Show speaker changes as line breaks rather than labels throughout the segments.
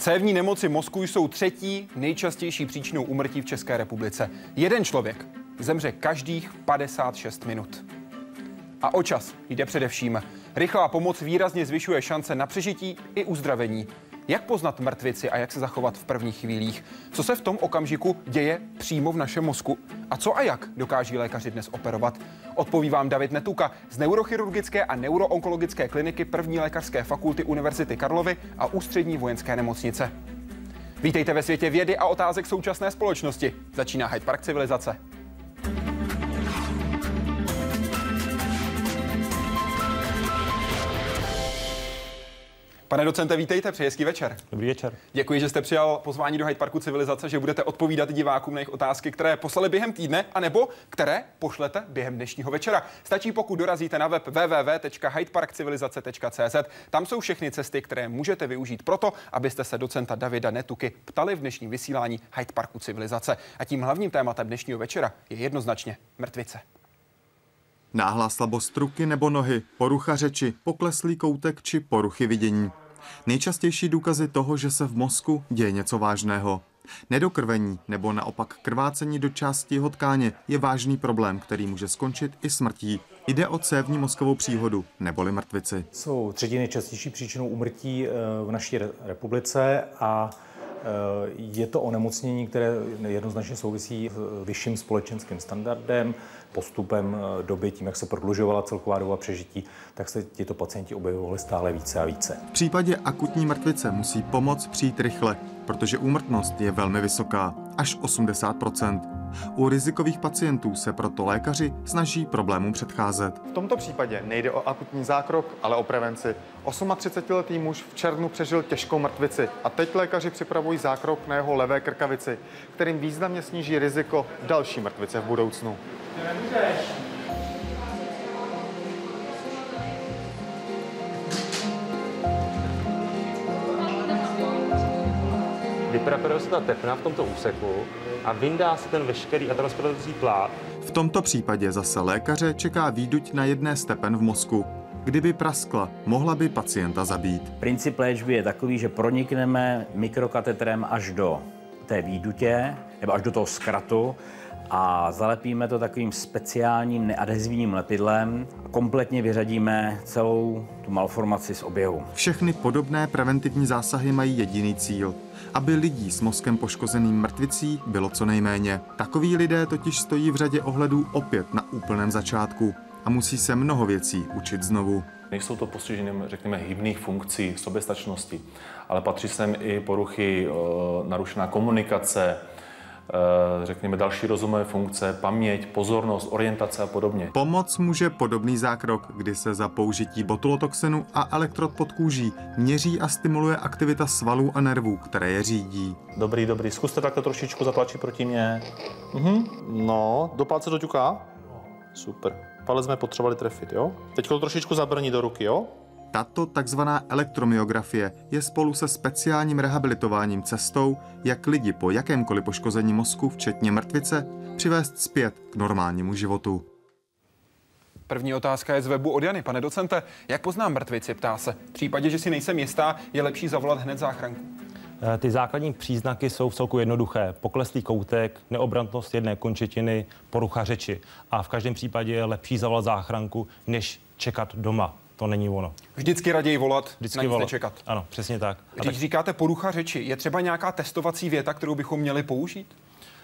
Cévní nemoci mozku jsou třetí nejčastější příčinou úmrtí v České republice. Jeden člověk zemře každých 56 minut. A o čas jde především. Rychlá pomoc výrazně zvyšuje šance na přežití i uzdravení. Jak poznat mrtvici a jak se zachovat v prvních chvílích? Co se v tom okamžiku děje přímo v našem mozku? A co a jak dokáží lékaři dnes operovat? Odpoví vám David Netuka z neurochirurgické a neuroonkologické kliniky první lékařské fakulty Univerzity Karlovy a ústřední vojenské nemocnice. Vítejte ve světě vědy a otázek současné společnosti. Začíná Hyde Park civilizace. Pane docente, vítejte, přeji hezký večer.
Dobrý večer.
Děkuji, že jste přijal pozvání do Hyde Parku Civilizace, že budete odpovídat divákům na jejich otázky, které poslali během týdne, anebo které pošlete během dnešního večera. Stačí, pokud dorazíte na web www.hydeparkcivilizace.cz. Tam jsou všechny cesty, které můžete využít proto, abyste se docenta Davida Netuky ptali v dnešním vysílání Hyde Parku Civilizace. A tím hlavním tématem dnešního večera je jednoznačně mrtvice.
Náhlá slabost ruky nebo nohy, porucha řeči, pokleslý koutek či poruchy vidění. Nejčastější důkazy toho, že se v mozku děje něco vážného. Nedokrvení nebo naopak krvácení do části jeho tkáně je vážný problém, který může skončit i smrtí. Jde o cévní mozkovou příhodu neboli mrtvici.
Jsou třetí nejčastější příčinou úmrtí eh, v naší republice a je to onemocnění, které jednoznačně souvisí s vyšším společenským standardem, postupem eh, doby, tím, jak se prodlužovala celková doba přežití, tak se tyto pacienti objevovali stále více a více.
V případě akutní mrtvice musí pomoc přijít rychle, protože úmrtnost je velmi vysoká, až 80 u rizikových pacientů se proto lékaři snaží problémům předcházet.
V tomto případě nejde o akutní zákrok, ale o prevenci. 38-letý muž v červnu přežil těžkou mrtvici a teď lékaři připravují zákrok na jeho levé krkavici, kterým významně sníží riziko další mrtvice v budoucnu.
Vypreparuje se ta tepna v tomto úseku a vyndá se ten veškerý aterosklerotický plát.
V tomto případě zase lékaře čeká výduť na jedné stepen v mozku. Kdyby praskla, mohla by pacienta zabít.
Princip léčby je takový, že pronikneme mikrokatetrem až do té výdutě, nebo až do toho zkratu a zalepíme to takovým speciálním neadhezivním lepidlem a kompletně vyřadíme celou tu malformaci z oběhu.
Všechny podobné preventivní zásahy mají jediný cíl aby lidí s mozkem poškozeným mrtvicí bylo co nejméně. Takoví lidé totiž stojí v řadě ohledů opět na úplném začátku a musí se mnoho věcí učit znovu.
Nejsou to postižením, řekněme, hybných funkcí, soběstačnosti, ale patří sem i poruchy, e, narušená komunikace, řekněme, další rozumové funkce, paměť, pozornost, orientace a podobně.
Pomoc může podobný zákrok, kdy se za použití botulotoxinu a elektrod pod kůží měří a stimuluje aktivita svalů a nervů, které je řídí.
Dobrý, dobrý. Zkuste takhle trošičku zatlačit proti mě. Mhm. No, do palce doťuká. Super. Palec jsme potřebovali trefit, jo? Teď to trošičku zabrní do ruky, jo?
Tato takzvaná elektromyografie je spolu se speciálním rehabilitováním cestou, jak lidi po jakémkoliv poškození mozku, včetně mrtvice, přivést zpět k normálnímu životu.
První otázka je z webu od Jany. Pane docente, jak poznám mrtvici, ptá se. V případě, že si nejsem jistá, je lepší zavolat hned záchranku.
Eh, ty základní příznaky jsou v celku jednoduché. Pokleslý koutek, neobrantnost jedné končetiny, porucha řeči. A v každém případě je lepší zavolat záchranku, než čekat doma to není ono.
Vždycky raději volat, Vždycky na nic volat. nečekat.
Ano, přesně tak.
Když tak... říkáte porucha řeči, je třeba nějaká testovací věta, kterou bychom měli použít?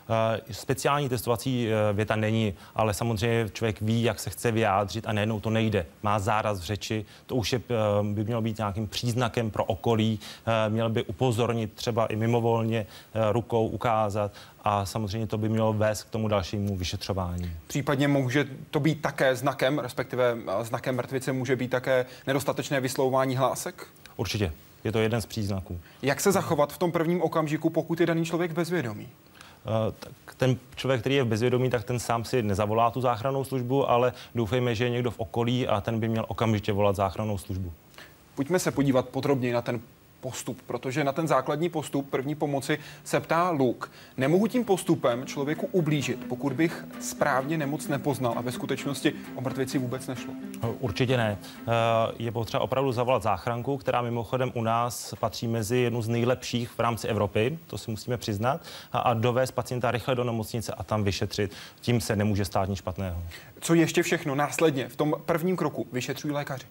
Uh, speciální testovací uh, věta není, ale samozřejmě člověk ví, jak se chce vyjádřit a najednou to nejde. Má záraz v řeči, to už je, uh, by mělo být nějakým příznakem pro okolí, měl by upozornit třeba i mimovolně rukou ukázat a samozřejmě to by mělo vést k tomu dalšímu vyšetřování.
Případně může to být také znakem, respektive znakem mrtvice může být také nedostatečné vyslouvání hlásek?
Určitě. Je to jeden z příznaků.
Jak se zachovat v tom prvním okamžiku, pokud je daný člověk bezvědomý?
Eh, tak ten člověk, který je v bezvědomí, tak ten sám si nezavolá tu záchrannou službu, ale doufejme, že je někdo v okolí a ten by měl okamžitě volat záchrannou službu.
Pojďme se podívat podrobněji na ten postup, protože na ten základní postup první pomoci se ptá Luk. Nemohu tím postupem člověku ublížit, pokud bych správně nemoc nepoznal a ve skutečnosti o mrtvici vůbec nešlo.
Určitě ne. Eh, je potřeba opravdu zavolat záchranku, která mimochodem u nás patří mezi jednu z nejlepších v rámci Evropy, to si musíme přiznat, a, a dovést pacienta rychle do nemocnice a tam vyšetřit. Tím se nemůže stát nic špatného.
Co ještě všechno následně v tom prvním kroku vyšetřují lékaři?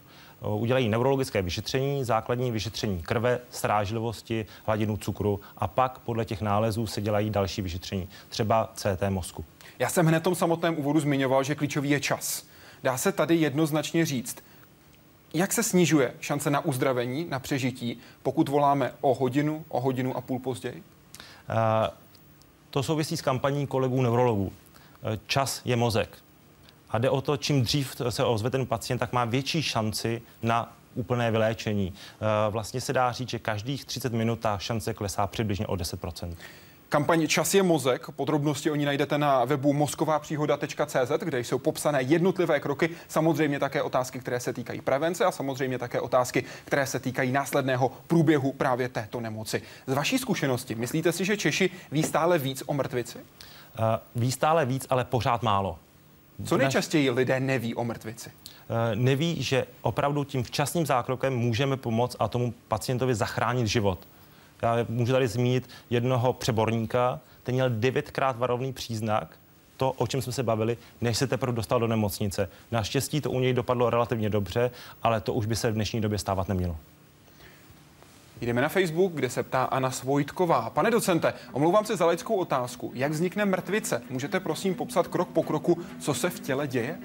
Udělají neurologické vyšetření, základní vyšetření krve, strážlivosti, hladinu cukru a pak podle těch nálezů se dělají další vyšetření, třeba CT mozku.
Já jsem hned v tom samotném úvodu zmiňoval, že klíčový je čas. Dá se tady jednoznačně říct, jak se snižuje šance na uzdravení, na přežití, pokud voláme o hodinu, o hodinu a půl později? Uh,
to souvisí s kampaní kolegů neurologů. Čas je mozek. A jde o to, čím dřív se ozve ten pacient, tak má větší šanci na úplné vyléčení. Eh, vlastně se dá říct, že každých 30 minut ta šance klesá přibližně o 10%
Kampaň Čas je mozek, podrobnosti o ní najdete na webu mozkovápříhoda.cz, kde jsou popsané jednotlivé kroky, samozřejmě také otázky, které se týkají prevence a samozřejmě také otázky, které se týkají následného průběhu právě této nemoci. Z vaší zkušenosti, myslíte si, že Češi ví stále víc o mrtvici? Uh,
ví stále víc, ale pořád málo.
Co nejčastěji lidé neví o mrtvici?
Eh, neví, že opravdu tím včasným zákrokem můžeme pomoct a tomu pacientovi zachránit život. Já můžu tady zmínit jednoho přeborníka, ten měl devětkrát varovný příznak, to, o čem jsme se bavili, než se teprve dostal do nemocnice. Naštěstí to u něj dopadlo relativně dobře, ale to už by se v dnešní době stávat nemělo.
Jdeme na Facebook, kde se ptá Anna Svojtková. Pane docente, omlouvám se za laickou otázku. Jak vznikne mrtvice? Můžete prosím popsat krok po kroku, co se v těle děje?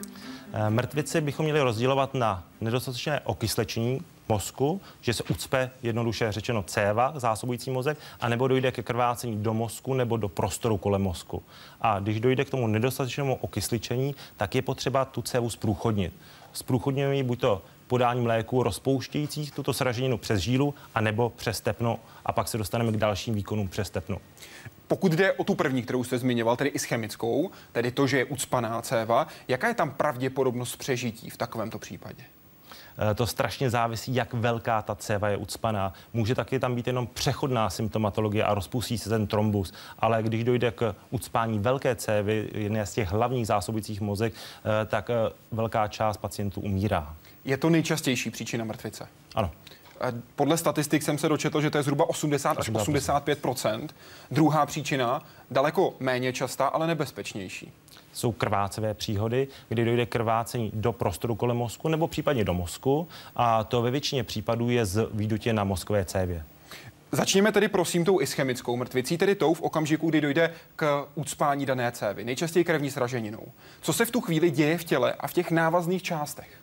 Eh, mrtvice bychom měli rozdělovat na nedostatečné okyslečení mozku, že se ucpe jednoduše řečeno céva, zásobující mozek, anebo dojde ke krvácení do mozku nebo do prostoru kolem mozku. A když dojde k tomu nedostatečnému okysličení, tak je potřeba tu cévu zprůchodnit. Zprůchodňujeme buď to podáním léku rozpouštějících tuto sraženinu přes žílu a nebo přes tepno a pak se dostaneme k dalším výkonům přes tepno.
Pokud jde o tu první, kterou jste zmiňoval, tedy i s chemickou, tedy to, že je ucpaná céva, jaká je tam pravděpodobnost přežití v takovémto případě?
Eh, to strašně závisí, jak velká ta céva je ucpaná. Může taky tam být jenom přechodná symptomatologie a rozpustí se ten trombus, ale když dojde k ucpání velké cévy, jedné z těch hlavních zásobujících mozek, eh, tak eh, velká část pacientů umírá.
Je to nejčastější příčina mrtvice?
Ano.
Podle statistik jsem se dočetl, že to je zhruba 80 až 85% Druhá příčina, daleko méně častá, ale nebezpečnější.
Jsou krvácevé příhody, kdy dojde krvácení do prostoru kolem mozku nebo případně do mozku a to ve většině případů je z výdutě na mozkové cévě.
Začněme tedy prosím tou ischemickou mrtvicí, tedy tou v okamžiku, kdy dojde k ucpání dané cévy, nejčastěji krevní sraženinou. Co se v tu chvíli děje v těle a v těch návazných částech?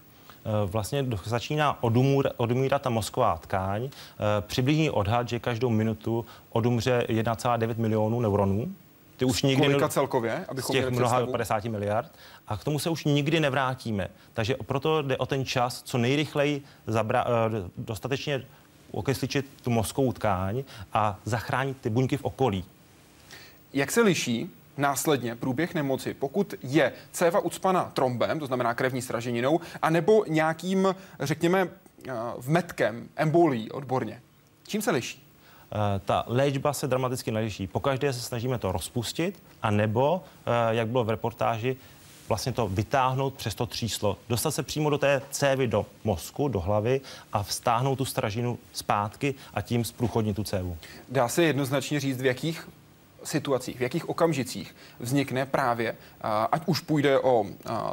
Eh, vlastně začíná odumůr, odumírat ta mozková tkáň. Eh, přibližný odhad, že každou minutu odumře 1,9 milionů neuronů.
Ty už nikdy Kolika celkově, abychom
z těch mnoha 50 miliard. A k tomu se už nikdy nevrátíme. Takže proto jde o ten čas, co nejrychleji zabra, eh, dostatečně okysličit tu mozkovou tkáň a zachránit ty buňky v okolí.
Jak se liší následně průběh nemoci, pokud je céva ucpaná trombem, to znamená krevní sraženinou, anebo nějakým, řekněme, eh, vmetkem, embolí odborně. Čím se liší?
Eh, ta léčba se dramaticky neliší. Pokaždé se snažíme to rozpustit, a nebo, eh, jak bylo v reportáži, vlastně to vytáhnout přes to tříslo, dostat se přímo do té cévy, do mozku, do hlavy a vstáhnout tu stražinu zpátky a tím zprůchodnit tu cévu.
Dá se jednoznačně říct, v jakých situacích, v jakých okamžicích vznikne právě, ať už půjde o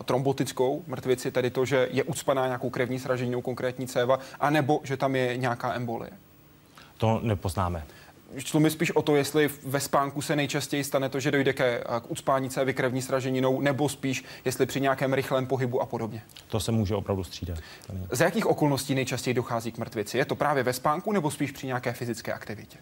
trombotickou mrtvici, tedy to, že je ucpaná nějakou krevní sraženinou konkrétní céva, anebo že tam je nějaká embolie?
To nepoznáme.
Šlo mi spíš o to, jestli ve spánku se nejčastěji stane to, že dojde ke, k ucpání cévy krevní sraženinou, nebo spíš, jestli při nějakém rychlém pohybu a podobně.
To se může opravdu střídat.
Za jakých okolností nejčastěji dochází k mrtvici? Je to právě ve spánku nebo spíš při nějaké fyzické aktivitě?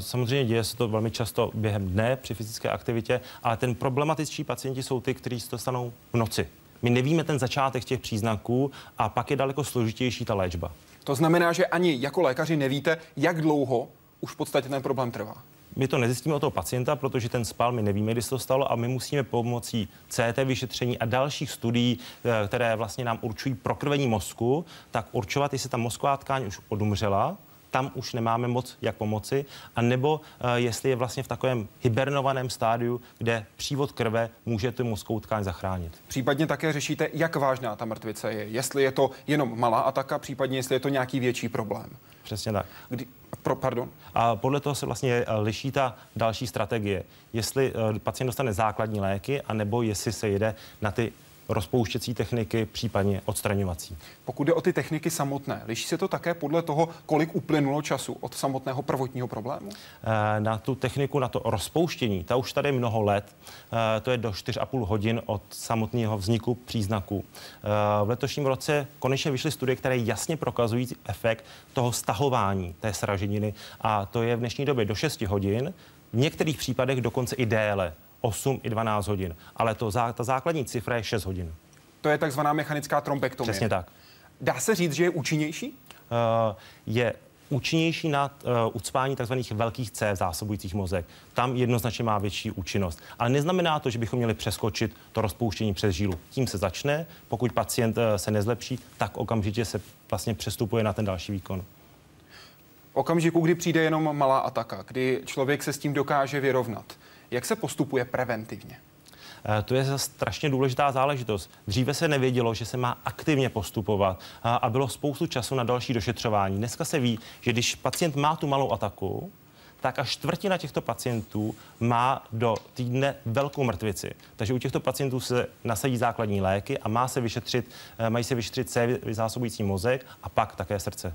Samozřejmě děje se to velmi často během dne při fyzické aktivitě, ale ten problematičtí pacienti jsou ty, kteří se dostanou v noci. My nevíme ten začátek těch příznaků a pak je daleko složitější ta léčba.
To znamená, že ani jako lékaři nevíte, jak dlouho už v podstatě ten problém trvá.
My to nezjistíme o toho pacienta, protože ten spal, my nevíme, kdy se to stalo a my musíme pomocí CT vyšetření a dalších studií, eh, které vlastně nám určují prokrvení mozku, tak určovat, jestli ta mozková tkáň už odumřela, tam už nemáme moc jak pomoci, a nebo eh, jestli je vlastně v takovém hibernovaném stádiu, kde přívod krve může tu mozkovou tkáň zachránit.
Případně také řešíte, jak vážná ta mrtvice je. Jestli je to jenom malá ataka, případně jestli je to nějaký větší problém.
Přesně tak.
Kdy, pro, pardon.
A podle toho se vlastně eh, liší ta další strategie. Jestli uh, pacient dostane základní léky, anebo jestli se jede na ty rozpouštěcí techniky, případně odstraňovací.
Pokud jde o ty techniky samotné, liší se to také podle toho, kolik uplynulo času od samotného prvotního problému?
Eh, na tu techniku, na to rozpouštění, ta už tady mnoho let, eh, to je do 4,5 hodin od samotného vzniku příznaků. Eh, v letošním roce konečně vyšly studie, které jasně prokazují efekt toho stahování té sraženiny a to je v dnešní době do 6 hodin, v některých případech dokonce i déle. 8 i 12 hodin. Ale to, ta základní cifra je 6 hodin.
To je takzvaná mechanická trombektomie.
Přesně tak.
Dá se říct, že je účinnější? Uh,
je účinnější na uh, ucpání tzv. velkých C zásobujících mozek. Tam jednoznačně má větší účinnost. Ale neznamená to, že bychom měli přeskočit to rozpouštění přes žílu. Tím se začne, pokud pacient uh, se nezlepší, tak okamžitě se vlastně přestupuje na ten další výkon.
Okamžiku, kdy přijde jenom malá ataka, kdy člověk se s tím dokáže vyrovnat, jak se postupuje preventivně?
Eh, to je strašně důležitá záležitost. Dříve se nevědělo, že se má aktivně postupovat a bylo spoustu času na další došetřování. Dneska se ví, že když pacient má tu malou ataku, tak až čtvrtina těchto pacientů má do týdne velkou mrtvici. Takže u těchto pacientů se nasadí základní léky a má se vyšetřit, eh, mají se vyšetřit C zásobující mozek a pak také srdce.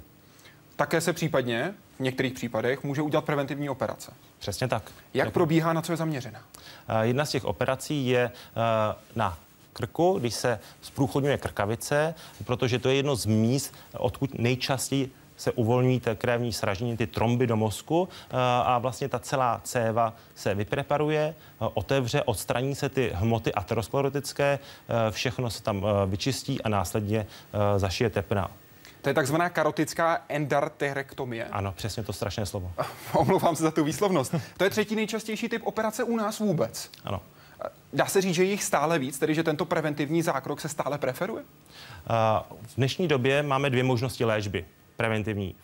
Také se případně v některých případech může udělat preventivní operace.
Přesně tak.
Jak probíhá, na co je zaměřena?
Eh, jedna z těch operací je eh, na krku, když se zprůchodňuje krkavice, protože to je jedno z míst, odkud nejčastěji se uvolní té krevní sražení, ty tromby do mozku eh, a vlastně ta celá céva se vypreparuje, otevře, odstraní se ty hmoty aterosklerotické, všechno se tam vyčistí a následně zašije tepna.
To je takzvaná karotická endarterektomie.
Ano, přesně to strašné slovo.
Omlouvám se za tu výslovnost. To je třetí nejčastější typ operace u nás vůbec.
Ano.
Dá se říct, že jich stále víc, tedy že tento preventivní zákrok se stále preferuje?
V dnešní době máme dvě možnosti léčby preventivní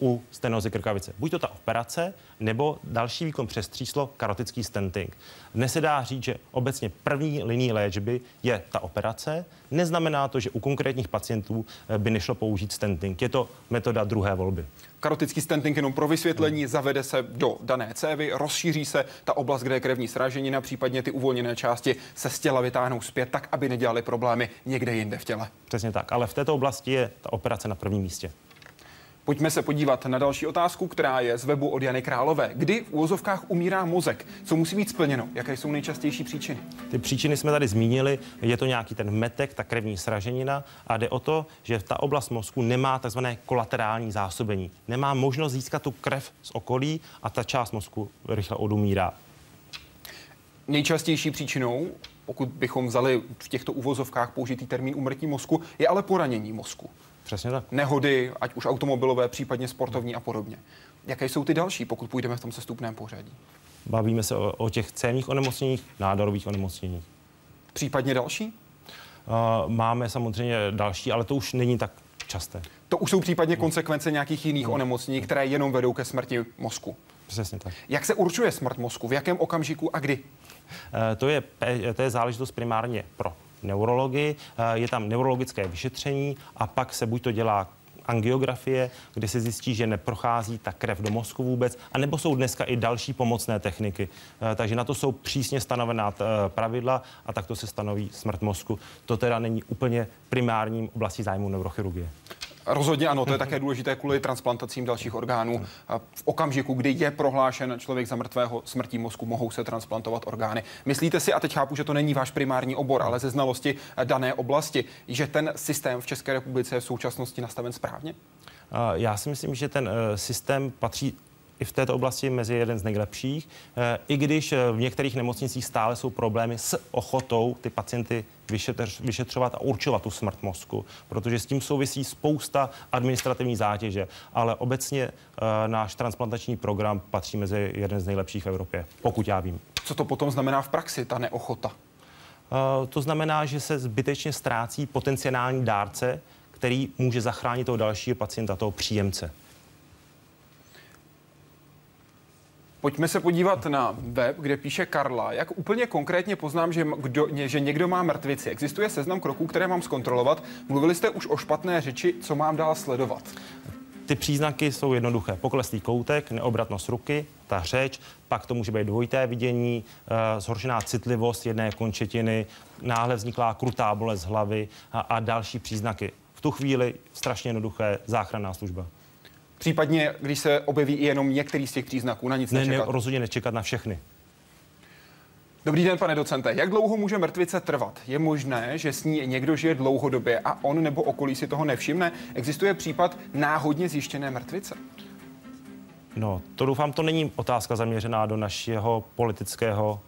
u stenozy krkavice. Buď to ta operace, nebo další výkon přes tříslo, karotický stenting. Dnes se dá říct, že obecně první linii léčby je ta operace. Neznamená to, že u konkrétních pacientů eh, by nešlo použít stenting. Je to metoda druhé volby.
Karotický stenting jenom pro vysvětlení, zavede se do dané cévy, rozšíří se ta oblast, kde je krevní sraženina, případně ty uvolněné části se z těla vytáhnou zpět, tak aby nedělali problémy někde jinde v těle.
Přesně tak, ale v této oblasti je ta operace na prvním místě.
Pojďme se podívat na další otázku, která je z webu od Jany Králové. Kdy v úvozovkách umírá mozek? Co musí být splněno? Jaké jsou nejčastější příčiny?
Ty příčiny jsme tady zmínili. Je to nějaký ten metek, ta krevní sraženina a jde o to, že ta oblast mozku nemá takzvané kolaterální zásobení. Nemá možnost získat tu krev z okolí a ta část mozku rychle odumírá.
Nejčastější příčinou pokud bychom vzali v těchto uvozovkách použitý termín umrtí mozku, je ale poranění mozku.
Přesně tak.
Nehody, ať už automobilové, případně sportovní a podobně. Jaké jsou ty další, pokud půjdeme v tom sestupném pořadí?
Bavíme se o, o těch cévních onemocněních, nádorových onemocněních.
Případně další?
Uh, máme samozřejmě další, ale to už není tak časté.
To už jsou případně konsekvence nějakých jiných no. onemocnění, které jenom vedou ke smrti mozku.
Přesně tak.
Jak se určuje smrt mozku? V jakém okamžiku a kdy?
Uh, to, je, to je záležitost primárně pro neurologii, eh, je tam neurologické vyšetření a pak se buď to dělá angiografie, kde se zjistí, že neprochází ta krev do mozku vůbec, anebo jsou dneska i další pomocné techniky. Eh, takže na to jsou přísně stanovená eh, pravidla a takto se stanoví smrt mozku. To teda není úplně primárním oblastí zájmu neurochirurgie.
Rozhodně ano, to je také důležité kvůli transplantacím dalších orgánů. V okamžiku, kdy je prohlášen člověk za mrtvého smrtí mozku, mohou se transplantovat orgány. Myslíte si, a teď chápu, že to není váš primární obor, ale ze znalosti dané oblasti, že ten systém v České republice je v současnosti nastaven správně?
Já si myslím, že ten eh, systém patří i v této oblasti mezi jeden z nejlepších, eh, i když eh, v některých nemocnicích stále jsou problémy s ochotou ty pacienty vyšetřovat a určovat tu smrt mozku, protože s tím souvisí spousta administrativní zátěže, ale obecně uh, náš transplantační program patří mezi jeden z nejlepších v Evropě, pokud já vím.
Co to potom znamená v praxi, ta neochota?
To znamená, že se zbytečně ztrácí potenciální dárce, který může zachránit toho dalšího pacienta, toho příjemce.
Pojďme se podívat na web, kde píše Karla. Jak úplně konkrétně poznám, že, kdo, že někdo má mrtvici? Existuje seznam kroků, které mám zkontrolovat? Mluvili jste už o špatné řeči, co mám dál sledovat?
Ty příznaky jsou jednoduché. Pokleslý koutek, neobratnost ruky, ta řeč, pak to může být dvojité vidění, uh, zhoršená citlivost jedné končetiny, náhle vzniklá krutá bolest hlavy a, a další příznaky. V tu chvíli strašně jednoduché záchranná služba.
Případně, když se objeví i jenom některý z těch příznaků, na nic
ne,
nečekat.
Ne, rozhodně nečekat na všechny.
Dobrý den, pane docente. Jak dlouho může mrtvice trvat? Je možné, že s ní někdo žije dlouhodobě a on nebo okolí si toho nevšimne? Existuje případ náhodně zjištěné mrtvice?
No, to doufám, to není otázka zaměřená do našeho politického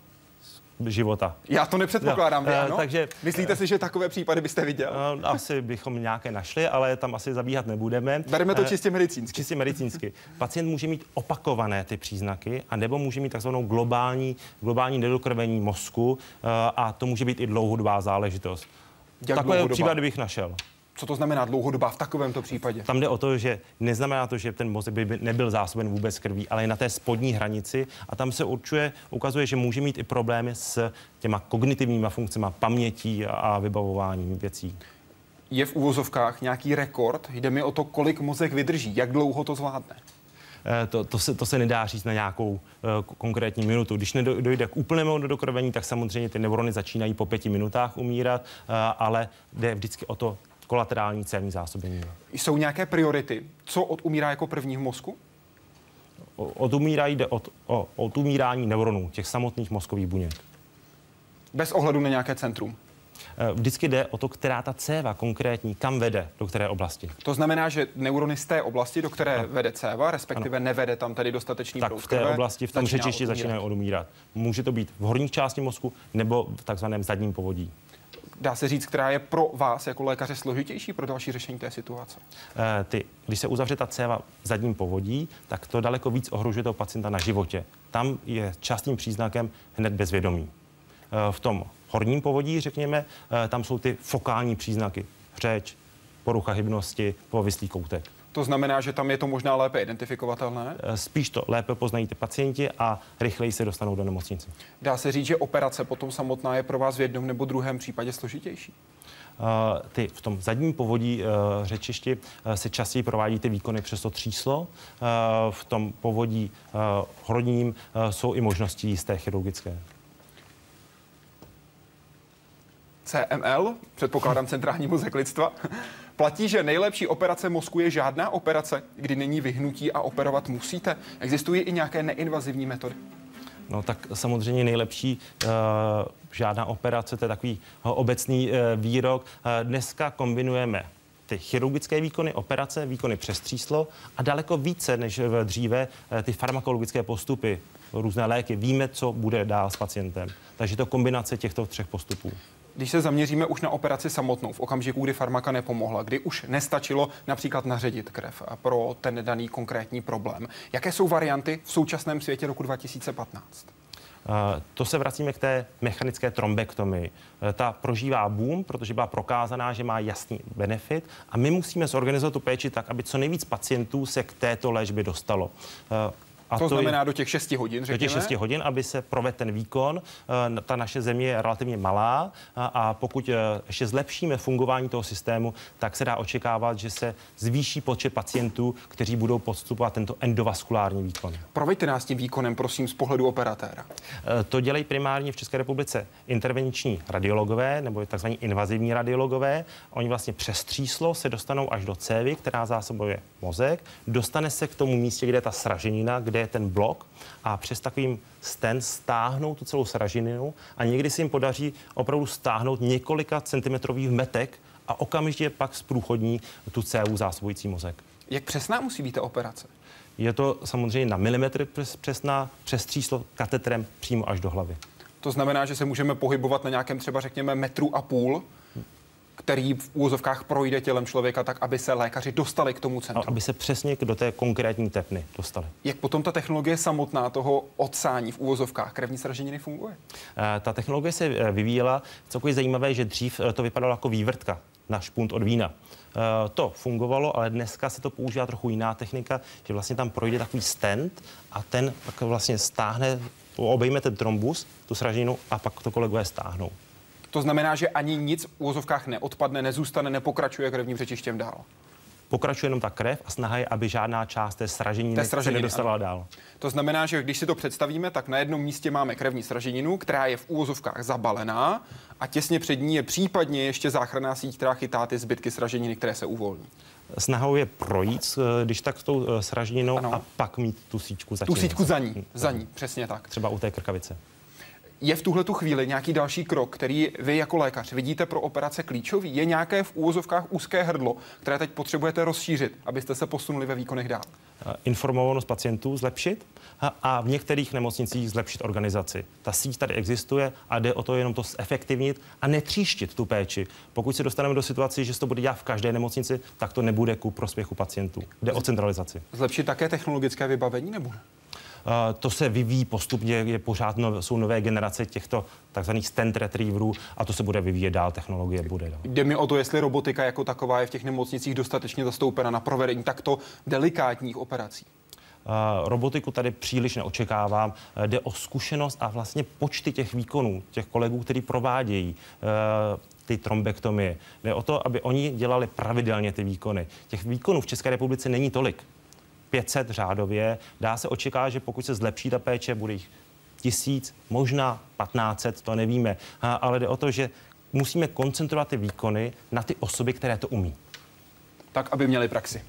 života.
Já to nepředpokládám, no, ano?
Takže,
Myslíte si, že takové případy byste viděl?
Asi bychom nějaké našli, ale tam asi zabíhat nebudeme.
Bereme to čistě medicínsky.
Čistě medicínsky. Pacient může mít opakované ty příznaky, a nebo může mít takzvanou globální, globální nedokrvení mozku a to může být i dlouhodobá záležitost. Jak Takové dlouhodobá? případy bych našel.
Co to znamená dlouhodobá v takovémto případě?
Tam jde o to, že neznamená to, že ten mozek by nebyl zásoben vůbec krví, ale je na té spodní hranici a tam se určuje, ukazuje, že může mít i problémy s těma kognitivníma funkcemi, pamětí a vybavování věcí.
Je v úvozovkách nějaký rekord? Jde mi o to, kolik mozek vydrží, jak dlouho to zvládne?
Eh, to, to, se, to se nedá říct na nějakou uh, konkrétní minutu. Když nedojde k úplnému dokrvení, tak samozřejmě ty neurony začínají po pěti minutách umírat, uh, ale jde vždycky o to kolaterální cévní zásobení.
Jsou nějaké priority? Co odumírá jako první v mozku?
Odumírá jde od, o odumírání neuronů, těch samotných mozkových buněk.
Bez ohledu na nějaké centrum?
Eh, vždycky jde o to, která ta céva konkrétní, kam vede, do které oblasti.
To znamená, že neurony z té oblasti, do které ano. vede céva, respektive ano. nevede tam tady dostatečný
Tak v té krve, oblasti, v tom řečišti začínají odumírat. Může to být v horní části mozku nebo v takzvaném zadním povodí
dá se říct, která je pro vás jako lékaře složitější pro další řešení té situace?
E, ty, když se uzavře ta céva zadním povodí, tak to daleko víc ohrožuje toho pacienta na životě. Tam je častým příznakem hned bezvědomí. E, v tom horním povodí, řekněme, e, tam jsou ty fokální příznaky. Řeč, porucha hybnosti, povislý koutek.
To znamená, že tam je to možná lépe identifikovatelné?
Eh, spíš to lépe poznají ty pacienti a rychleji se dostanou do nemocnice.
Dá se říct, že operace potom samotná je pro vás v jednom nebo druhém případě složitější?
Uh, ty v tom zadním povodí uh, řečišti uh, se častěji provádí ty výkony přes to tříslo. Uh, v tom povodí uh, hrodním uh, jsou i možnosti jisté chirurgické.
CML, předpokládám centrální mozek lidstva, platí, že nejlepší operace mozku je žádná operace, kdy není vyhnutí a operovat musíte. Existují i nějaké neinvazivní metody?
No tak samozřejmě nejlepší uh, žádná operace, to je takový obecný uh, výrok. Uh, dneska kombinujeme ty chirurgické výkony, operace, výkony přes tříslo a daleko více než dříve ty farmakologické postupy, různé léky. Víme, co bude dál s pacientem. Takže to kombinace těchto třech postupů.
Když se zaměříme už na operaci samotnou, v okamžiku, kdy farmaka nepomohla, kdy už nestačilo například naředit krev pro ten daný konkrétní problém, jaké jsou varianty v současném světě roku 2015?
Uh, to se vracíme k té mechanické trombektomii. Uh, ta prožívá boom, protože byla prokázaná, že má jasný benefit a my musíme zorganizovat tu péči tak, aby co nejvíc pacientů se k této léčbě dostalo.
A to, to znamená je, do těch 6 hodin, řekněme?
Do těch 6 hodin, aby se provedl ten výkon. Eh, ta naše země je relativně malá a, a pokud eh, ještě zlepšíme fungování toho systému, tak se dá očekávat, že se zvýší počet pacientů, kteří budou podstupovat tento endovaskulární výkon.
Proveďte nás tím výkonem, prosím, z pohledu operatéra.
Eh, to dělají primárně v České republice intervenční radiologové nebo tzv. invazivní radiologové. Oni vlastně přes tříslo se dostanou až do cévy, která zásobuje mozek, dostane se k tomu místě, kde je ta sraženina, kde je ten blok a přes takovým sten stáhnou tu celou sraženinu a někdy se jim podaří opravdu stáhnout několika centimetrových metek a okamžitě pak zprůchodní tu cévu zásobující mozek.
Jak přesná musí být ta operace?
Je to samozřejmě na milimetr přesná, přes tříslo katetrem přímo až do hlavy.
To znamená, že se můžeme pohybovat na nějakém třeba řekněme metru a půl který v úvozovkách projde tělem člověka tak, aby se lékaři dostali k tomu centru.
Aby se přesně do té konkrétní tepny dostali.
Jak potom ta technologie samotná toho odsání v úvozovkách krevní sraženiny funguje?
Eh, ta technologie se eh, vyvíjela. Celkově zajímavé, že dřív eh, to vypadalo jako vývrtka na špunt od vína. To fungovalo, ale dneska se to používá trochu jiná technika, že vlastně tam projde takový stent a ten pak vlastně stáhne, obejme ten trombus, tu sraženinu a pak to kolegové stáhnou.
To znamená, že ani nic v úvozovkách neodpadne, nezůstane, nepokračuje krevním řečištěm dál.
Pokračuje jenom ta krev a snaha je, aby žádná část té sraženiny, té sraženiny se nedostala dál.
To znamená, že když si to představíme, tak na jednom místě máme krevní sraženinu, která je v úvozovkách zabalená a těsně před ní je případně ještě záchranná síť, která chytá ty zbytky sraženiny, které se uvolní.
Snahou je projít, eh, když tak s tou eh, sraženinou ano. a pak mít tu síťku za
Tu síťku za ní, za ní, přesně tak.
Třeba u té krkavice.
Je v tuhle tu chvíli nějaký další krok, který vy jako lékař vidíte pro operace klíčový? Je nějaké v úvozovkách úzké hrdlo, které teď potřebujete rozšířit, abyste se posunuli ve výkonech dál?
Eh, informovanost pacientů zlepšit a v některých nemocnicích zlepšit organizaci. Ta síť tady existuje a jde o to jenom to zefektivnit a netříštit tu péči. Pokud se dostaneme do situace, že se to bude dělat v každé nemocnici, tak to nebude ku prospěchu pacientů. Jde o centralizaci.
Zlepšit také technologické vybavení nebo ne?
To se vyvíjí postupně, je pořád no, jsou nové generace těchto takzvaných stent retrieverů a to se bude vyvíjet dál, technologie bude dál.
Jde mi o to, jestli robotika jako taková je v těch nemocnicích dostatečně zastoupena na provedení takto delikátních operací.
Robotiku tady příliš neočekávám. Jde o zkušenost a vlastně počty těch výkonů, těch kolegů, kteří provádějí uh, ty trombektomie. Jde o to, aby oni dělali pravidelně ty výkony. Těch výkonů v České republice není tolik. 500 řádově. Dá se očekávat, že pokud se zlepší ta péče, bude jich tisíc, možná 1500, to nevíme. Ale jde o to, že musíme koncentrovat ty výkony na ty osoby, které to umí.
Tak, aby měli praxi.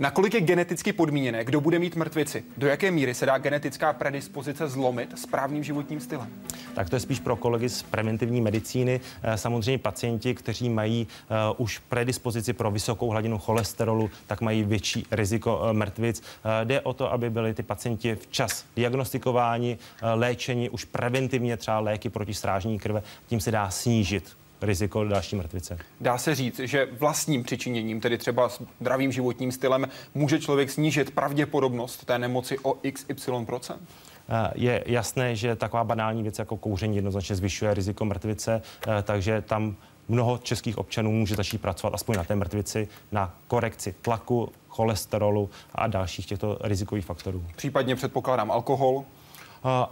Nakolik je geneticky podmíněné, kdo bude mít mrtvici? Do jaké míry se dá genetická predispozice zlomit správným životním stylem?
Tak to je spíš pro kolegy z preventivní medicíny. Eh, samozřejmě pacienti, kteří mají uh, už predispozici pro vysokou hladinu cholesterolu, tak mají větší riziko uh, mrtvic. Jde o to, aby byli ty pacienti včas diagnostikováni, léčeni už preventivně třeba léky proti strážní krve. Tím se dá snížit riziko další mrtvice.
Dá se říct, že vlastním přičiněním, tedy třeba zdravým životním stylem, může člověk snížit pravděpodobnost té nemoci o XY procent?
Eh, je jasné, že taková banální věc jako kouření jednoznačně zvyšuje riziko mrtvice, eh, takže tam mnoho českých občanů může začít pracovat aspoň na té mrtvici, na korekci tlaku, cholesterolu a dalších těchto rizikových faktorů.
Případně předpokládám alkohol,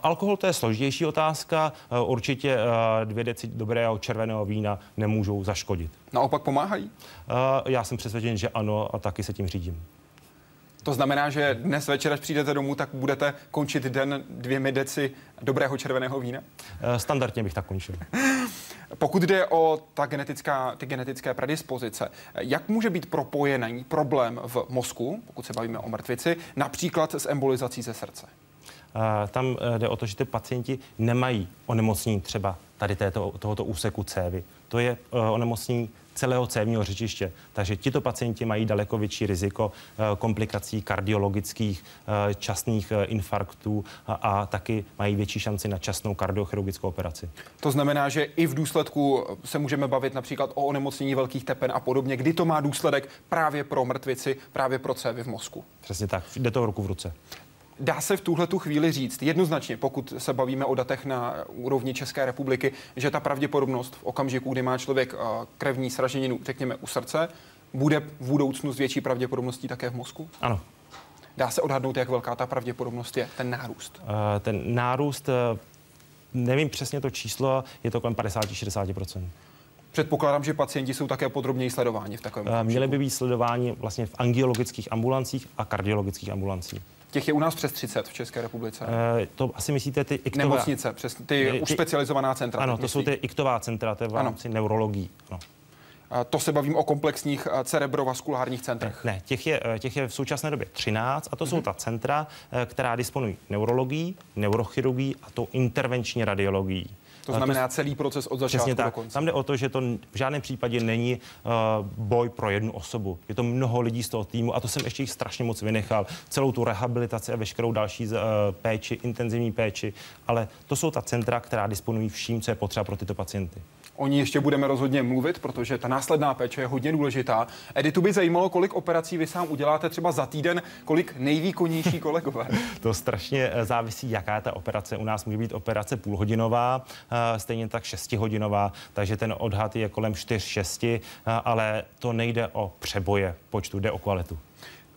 alkohol to je složitější otázka. Uh, určitě uh, dvě deci dobrého červeného vína nemůžou zaškodit.
Naopak pomáhají?
Já jsem přesvědčen, že ano a taky se tím řídím.
To znamená, že dnes večer, až přijdete domů, tak budete končit den dvěmi deci dobrého červeného vína?
Standardně bych tak končil.
Pokud jde o ta genetická, ty genetické predispozice, jak může být propojený problém v mozku, pokud se bavíme o mrtvici, například s embolizací ze srdce?
Tam eh, jde o to, že ty pacienti nemají onemocnění třeba tady této, tohoto úseku cévy. To je uh, onemocnění celého cévního řečiště. Takže tito pacienti mají daleko větší riziko uh, komplikací kardiologických, časných infarktů a, a taky mají větší šanci na časnou kardiochirurgickou operaci.
To znamená, že i v důsledku se můžeme bavit například o onemocnění velkých tepen a podobně, kdy to má důsledek právě pro mrtvici, právě pro cévy v mozku.
Přesně tak, jde to ruku v ruce.
Dá se v tuhle tu chvíli říct jednoznačně, pokud se bavíme o datech na úrovni České republiky, že ta pravděpodobnost v okamžiku, kdy má člověk eh, krevní sraženinu, řekněme u srdce, bude v budoucnu s větší pravděpodobností také v mozku?
Ano.
Dá se odhadnout, jak velká ta pravděpodobnost je, ten nárůst? Uh,
ten nárůst, uh, nevím přesně to číslo, je to kolem 50-60%.
Předpokládám, že pacienti jsou také podrobněji sledováni v takovém.
Uh, měli by být sledováni vlastně v angiologických ambulancích a kardiologických ambulancích.
Těch je u nás přes 30 v České republice. Uh,
to asi myslíte ty
iktová... Nemocnice, přes ty, ty už specializovaná centra.
Ano, to myslí. jsou ty iktová centra, to je v rámci neurologii. No.
To se bavím o komplexních cerebrovaskulárních centrech.
Ne, těch je, eh, těch je v současné době 13 a to mm-hmm. jsou mhm. ta centra, eh, která disponují neurologií, neurochirurgií a tou intervenční radiologií.
To znamená celý proces od začátku
Přesně
do
tak.
konce.
Tam jde o to, že to v žádném případě není uh, boj pro jednu osobu. Je to mnoho lidí z toho týmu a to jsem ještě jich strašně moc vynechal. Celou tu rehabilitaci a veškerou další uh, péči, intenzivní péči. Ale to jsou ta centra, která disponují vším, co je potřeba pro tyto pacienty.
O ní ještě budeme rozhodně mluvit, protože ta následná péče je hodně důležitá. Editu by zajímalo, kolik operací vy sám uděláte třeba za týden, kolik nejvýkonnější kolegové.
To strašně eh, závisí, jaká je ta operace. U nás může být operace půlhodinová, stejně tak šestihodinová, takže ten odhad je kolem 4-6, ale to nejde o přeboje počtu, jde o kvalitu.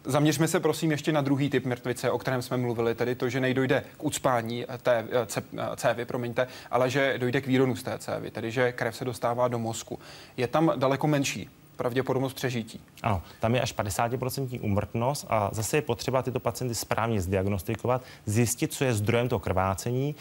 Zaměřme se prosím ještě na druhý typ mrtvice, o kterém jsme mluvili, tedy to, že nejdojde k ucpání té cévy, promiňte, ale že dojde k výronu z té cévy, tedy že krev se dostává do mozku. Je tam daleko menší pravděpodobnost přežití.
Ano, tam je až 50% umrtnost a zase je potřeba tyto pacienty správně zdiagnostikovat, zjistit, co je zdrojem toho krvácení,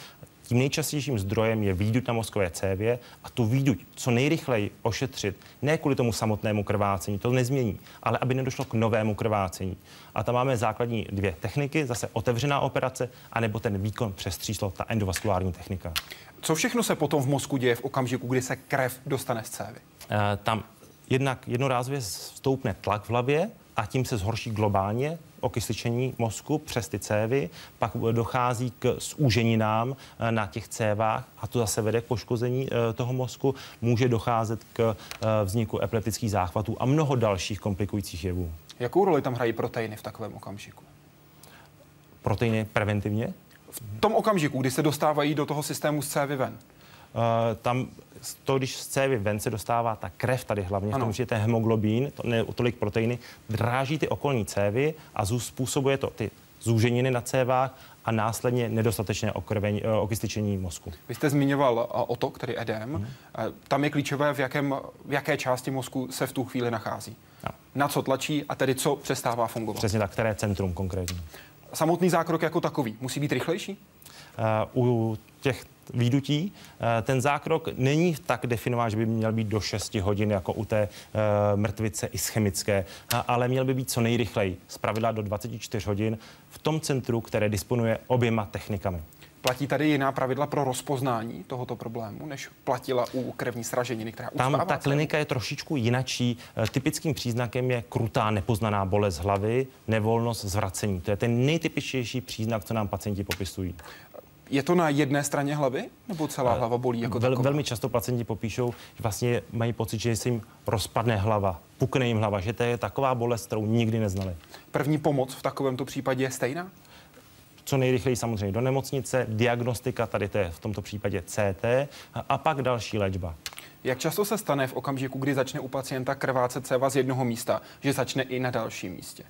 tím nejčastějším zdrojem je výduť na mozkové cévě a tu výduť co nejrychleji ošetřit, ne kvůli tomu samotnému krvácení, to nezmění, ale aby nedošlo k novému krvácení. A tam máme základní dvě techniky, zase otevřená operace, anebo ten výkon přes tříslo, ta endovaskulární technika.
Co všechno se potom v mozku děje v okamžiku, kdy se krev dostane z cévy?
E, tam jednak jednorázově stoupne tlak v hlavě a tím se zhorší globálně okysličení mozku přes ty cévy, pak dochází k zúženinám eh, na těch cévách a to zase vede k poškození eh, toho mozku. Může docházet k eh, vzniku epileptických záchvatů a mnoho dalších komplikujících jevů.
Jakou roli tam hrají proteiny v takovém okamžiku?
Proteiny preventivně?
V tom okamžiku, kdy se dostávají do toho systému z cévy ven.
Uh, tam to, když z cévy ven se dostává ta krev tady hlavně, ano. v tom, že ten hemoglobín, to ne tolik proteiny, dráží ty okolní cévy a způsobuje to ty zúženiny na cévách a následně nedostatečné okrvení, eh, okysličení mozku.
Vy jste zmiňoval eh, otok, tedy edem. Hmm. Tam je klíčové, v, jakém, v jaké části mozku se v tu chvíli nachází. No. Na co tlačí a tedy co přestává fungovat.
Přesně tak, které centrum konkrétně.
Samotný zákrok jako takový musí být rychlejší?
Uh, u těch výdutí. Eh, ten zákrok není tak definován, že by měl být do 6 hodin, jako u té eh, mrtvice ischemické, ale měl by být co nejrychleji, z pravidla do 24 hodin, v tom centru, které disponuje oběma technikami.
Platí tady jiná pravidla pro rozpoznání tohoto problému, než platila u krevní sraženiny, která
Tam ta klinika je trošičku jinačí. Eh, typickým příznakem je krutá nepoznaná bolest hlavy, nevolnost, zvracení. To je ten nejtypičtější příznak, co nám pacienti popisují.
Je to na jedné straně hlavy, nebo celá eh, hlava bolí jako Vel,
Velmi často pacienti popíšou, že vlastně mají pocit, že se jim rozpadne hlava, pukne jim hlava, že to je taková bolest, kterou nikdy neznali.
První pomoc v takovémto případě je stejná?
co nejrychleji samozřejmě do nemocnice, diagnostika, tady to je v tomto případě CT, a pak další léčba.
Jak často se stane v okamžiku, kdy začne u pacienta krvácet céva z jednoho místa, že začne i na dalším místě?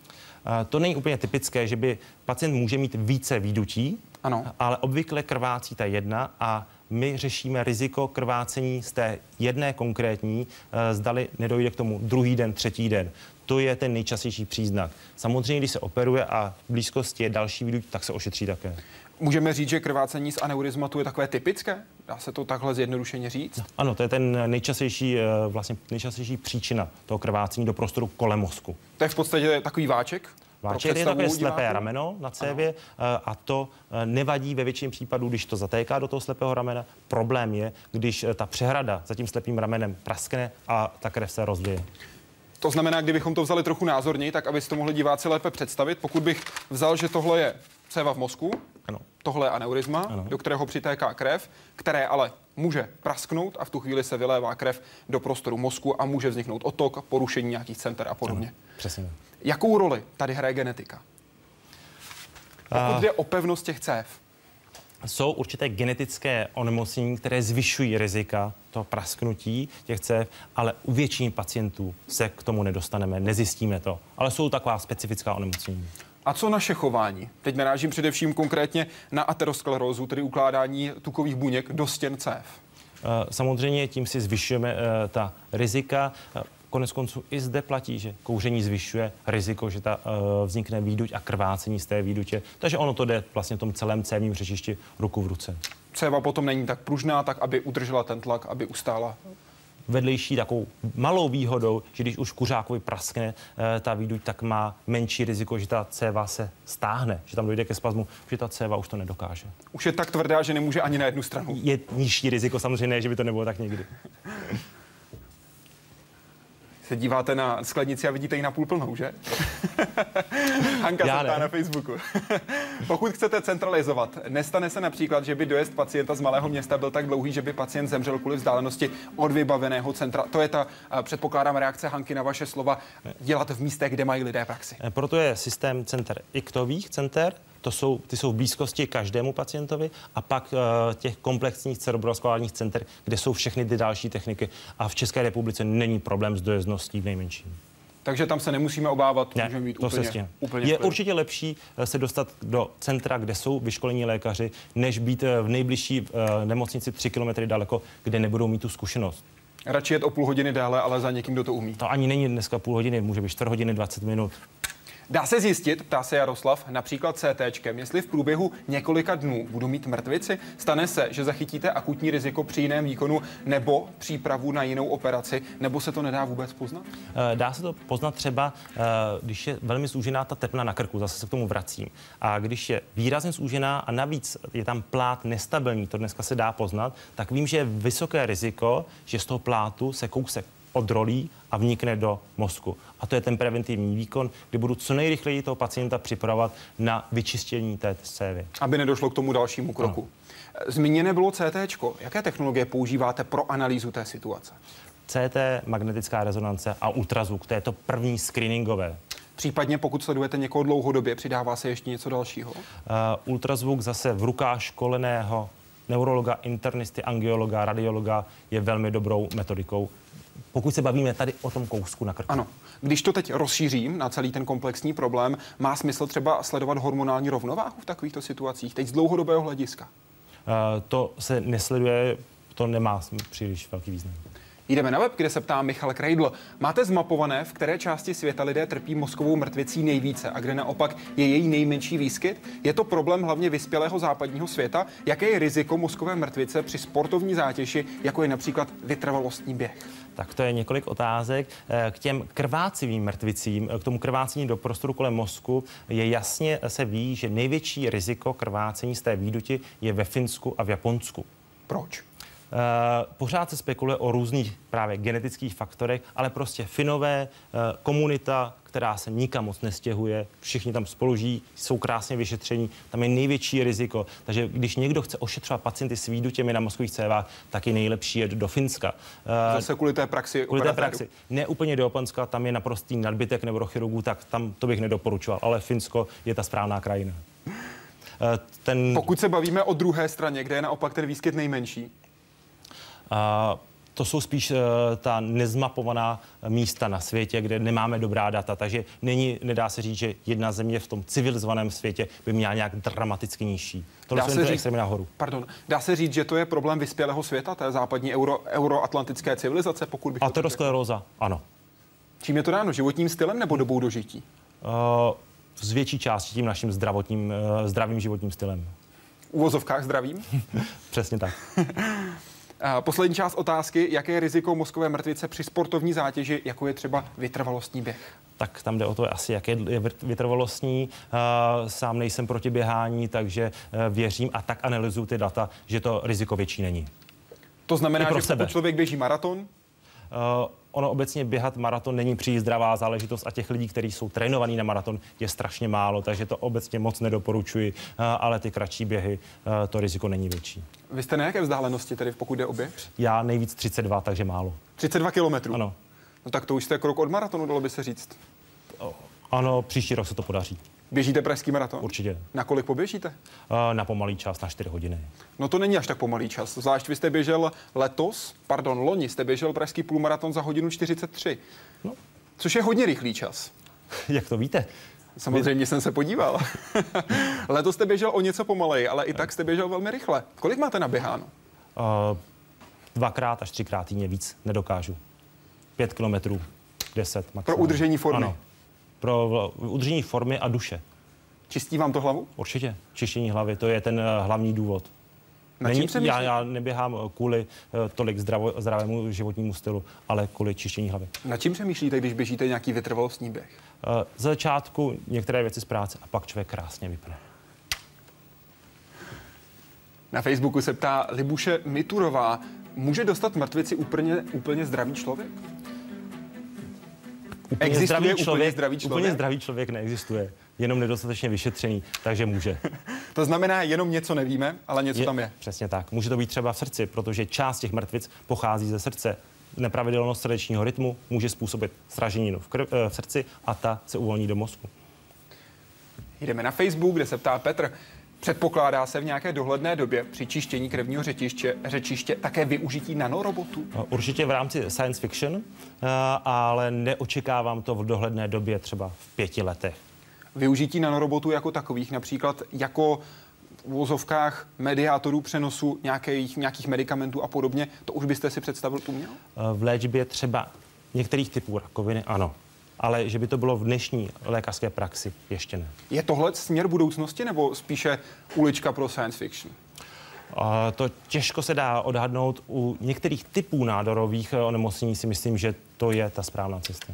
To není úplně typické, že by pacient může mít více výdutí,
ano.
ale obvykle krvácí ta jedna a my řešíme riziko krvácení z té jedné konkrétní, eh, zdali nedojde k tomu druhý den, třetí den. To je ten nejčastější příznak. Samozřejmě, když se operuje a v blízkosti je další výduť, tak se ošetří také.
Můžeme říct, že krvácení z aneurizmatu je takové typické? Dá se to takhle zjednodušeně říct?
Ano, to je ten nejčastější, eh, vlastně nejčastější příčina toho krvácení do prostoru kolem mozku.
To je v podstatě takový váček?
Váček je takové slepé rameno na cévě ano. Eh, a to eh, nevadí ve většině případů, když to zatéká do toho slepého ramena. Problém je, když ta přehrada za tím slepým ramenem praskne a ta krev se rozděje.
To znamená, kdybychom to vzali trochu názorněji, tak aby si to mohli diváci lépe představit, pokud bych vzal, že tohle je céva v mozku, ano. tohle je aneurizma, ano. do kterého přitéká krev, které ale může prasknout a v tu chvíli se vylévá krev do prostoru mozku a může vzniknout otok, porušení nějakých center a podobně. Ano.
Přesně.
Jakou roli tady hraje genetika? Pokud jde o pevnost těch cév,
jsou určité genetické onemocnění, které zvyšují rizika toho prasknutí těch cév, ale u většiny pacientů se k tomu nedostaneme, nezjistíme to. Ale jsou taková specifická onemocnění.
A co naše chování? Teď narážím především konkrétně na aterosklerózu, tedy ukládání tukových buněk do stěn cév.
Eh, samozřejmě tím si zvyšujeme eh, ta rizika. Konec konců i zde platí, že kouření zvyšuje riziko, že ta, uh, vznikne výduť a krvácení z té výdutě. Takže ono to jde vlastně v tom celém cévním řečišti ruku v ruce.
Céva potom není tak pružná, tak aby udržela ten tlak, aby ustála
vedlejší takovou malou výhodou, že když už kuřákovi praskne eh, ta výduť, tak má menší riziko, že ta céva se stáhne, že tam dojde ke spazmu, že ta céva už to nedokáže.
Už je tak tvrdá, že nemůže ani na jednu stranu.
Je nižší riziko, samozřejmě že by to nebylo tak někdy.
se díváte na skladnici a vidíte ji na půl plnou, že? Hanka se ptá na Facebooku. Pokud chcete centralizovat, nestane se například, že by dojezd pacienta z malého města byl tak dlouhý, že by pacient zemřel kvůli vzdálenosti od vybaveného centra. To je ta, eh, předpokládám, reakce Hanky na vaše slova, dělat v místech, kde mají lidé praxi.
Eh, proto je systém center iktových center, to jsou, ty jsou v blízkosti každému pacientovi a pak uh, těch komplexních cerebrovaskulárních center, kde jsou všechny ty další techniky a v České republice není problém s dojezdností v nejmenším.
Takže tam se nemusíme obávat,
ne, můžeme mít to úplně, se úplně Je určitě lepší eh, se dostat do centra, kde jsou vyškolení lékaři, než být eh, v nejbližší nemocnici 3 km daleko, kde nebudou mít tu zkušenost.
Radši jet o půl hodiny dále, ale za někým, kdo to umí.
To ani není dneska půl hodiny, může být 4 hodiny, 20 minut.
Dá se zjistit, ptá se Jaroslav, například CT, jestli v průběhu několika dnů budu mít mrtvici? Stane se, že zachytíte akutní riziko při jiném výkonu nebo přípravu na jinou operaci, nebo se to nedá vůbec poznat?
Eh, dá se to poznat třeba, eh, když je velmi zúžená ta tepna na krku, zase se k tomu vracím. A když je výrazně zúžená a navíc je tam plát nestabilní, to dneska se dá poznat, tak vím, že je vysoké riziko, že z toho plátu se kousek odrolí a vnikne do mozku. A to je ten preventivní výkon, kdy budu co nejrychleji toho pacienta připravovat na vyčištění té cévy.
Aby nedošlo k tomu dalšímu kroku. Ano. Zmíněné bylo CT. Jaké technologie používáte pro analýzu té situace?
CT, magnetická rezonance a ultrazvuk, to je to první screeningové.
Případně pokud sledujete někoho dlouhodobě, přidává se ještě něco dalšího? Uh,
ultrazvuk zase v rukách školeného neurologa, internisty, angiologa, radiologa je velmi dobrou metodikou pokud se bavíme tady o tom kousku na krku.
Ano. Když to teď rozšířím na celý ten komplexní problém, má smysl třeba sledovat hormonální rovnováhu v takovýchto situacích, teď z dlouhodobého hlediska? Uh,
to se nesleduje, to nemá příliš velký význam.
Jdeme na web, kde se ptá Michal Kreidl. Máte zmapované, v které části světa lidé trpí mozkovou mrtvicí nejvíce a kde naopak je její nejmenší výskyt? Je to problém hlavně vyspělého západního světa? Jaké je riziko mozkové mrtvice při sportovní zátěži, jako je například vytrvalostní běh?
Tak to je několik otázek. Eh, k těm krvácivým mrtvicím, eh, k tomu krvácení do prostoru kolem mozku je jasně se ví, že největší riziko krvácení z té výduti je ve Finsku a v Japonsku.
Proč?
Eh, pořád se spekuluje o různých právě genetických faktorech, ale prostě Finové, uh, komunita, která se nikam moc nestěhuje, všichni tam spolu žijí, jsou krásně vyšetření, tam je největší riziko. Takže když někdo chce ošetřovat pacienty s výdutěmi na mozkových cévách, tak je nejlepší jet do Finska.
Uh, Zase kvůli té praxi.
Kvůli té praxi. Ne úplně do Japonska, tam je naprostý nadbytek neurochirurgů, tak tam to bych nedoporučoval, ale Finsko je ta správná krajina.
Ten... Pokud se bavíme o druhé straně, kde je naopak ten výskyt nejmenší,
to jsou spíš uh, ta nezmapovaná místa na světě, kde nemáme dobrá data. Takže není, nedá se říct, že jedna země v tom civilizovaném světě by měla nějak dramaticky nižší. To dá se říct, nahoru.
Pardon, dá se říct, že to je problém vyspělého světa, té západní euro, euroatlantické civilizace, pokud bych
Ateroskleróza, ano.
Čím je to dáno? Životním stylem nebo dobou dožití? Uh,
z větší části tím naším zdravotním, uh, zdravým životním stylem.
V uvozovkách zdravím?
Přesně tak.
Poslední část otázky, jaké je riziko mozkové mrtvice při sportovní zátěži, jako je třeba vytrvalostní běh?
tak tam jde o to asi, jak je vytrvalostní. Sám nejsem proti běhání, takže e, věřím a tak analyzuju ty data, že to riziko větší není.
To znamená, že pokud člověk běží maraton,
ono obecně běhat maraton není příliš zdravá záležitost a těch lidí, kteří jsou trénovaní na maraton, je strašně málo, takže to obecně moc nedoporučuji, uh, ale ty kratší běhy, uh, to riziko není větší.
Vy jste na jaké vzdálenosti tedy, pokud jde o běh?
Já nejvíc 32, takže málo.
32 kilometrů?
Ano.
No tak to už jste krok od maratonu, dalo by se říct.
Ano, příští rok se to podaří.
Běžíte pražský maraton?
Určitě.
Na kolik poběžíte?
Na pomalý čas, na 4 hodiny.
No to není až tak pomalý čas. Zvlášť vy jste běžel letos, pardon, loni jste běžel pražský půlmaraton za hodinu 43. No. Což je hodně rychlý čas.
Jak to víte?
Samozřejmě jsem se podíval. letos jste běžel o něco pomalej, ale i tak jste běžel velmi rychle. Kolik máte naběháno? Uh,
dvakrát až třikrát týdně víc nedokážu. Pět kilometrů, deset maximálně.
Pro udržení formy?
Ano pro udržení formy a duše.
Čistí vám to hlavu?
Určitě. Čištění hlavy, to je ten eh, hlavní důvod.
Na čím
Není,
přemýšlí?
já, já neběhám kvůli eh, tolik zdravo, zdravému životnímu stylu, ale kvůli čištění hlavy.
Na čím přemýšlíte, když běžíte nějaký vytrvalostní běh?
Eh, Z začátku některé věci z práce a pak člověk krásně vypne.
Na Facebooku se ptá Libuše Miturová, může dostat mrtvici úplně, úplně zdravý člověk?
Úplně
Existuje
zdravý
úplně
člověk,
zdravý člověk?
Úplně zdravý člověk neexistuje, jenom nedostatečně vyšetřený, takže může.
To znamená, jenom něco nevíme, ale něco tam je.
Přesně tak. Může to být třeba v srdci, protože část těch mrtvic pochází ze srdce. Nepravidelnost srdečního rytmu může způsobit sraženinu v, krv, eh, v srdci a ta se uvolní do mozku.
Jdeme na Facebook, kde se ptá Petr. Předpokládá se v nějaké dohledné době při čištění krevního řečiště, řečiště také využití nanorobotů?
Eh, Určitě v rámci science fiction, eh, ale neočekávám to v dohledné době třeba v pěti letech.
Využití nanorobotů jako takových, například jako v uvozovkách mediátorů přenosu nějakých, nějakých medicamentů a podobně, to už byste si představil uměl?
Eh, V léčbě třeba některých typů rakoviny ano, ale že by to bylo v dnešní lékařské praxi, ještě ne.
Je tohle směr budoucnosti nebo spíše ulička pro science fiction?
To těžko se dá odhadnout. U některých typů nádorových onemocnění si myslím, že to je ta správná cesta.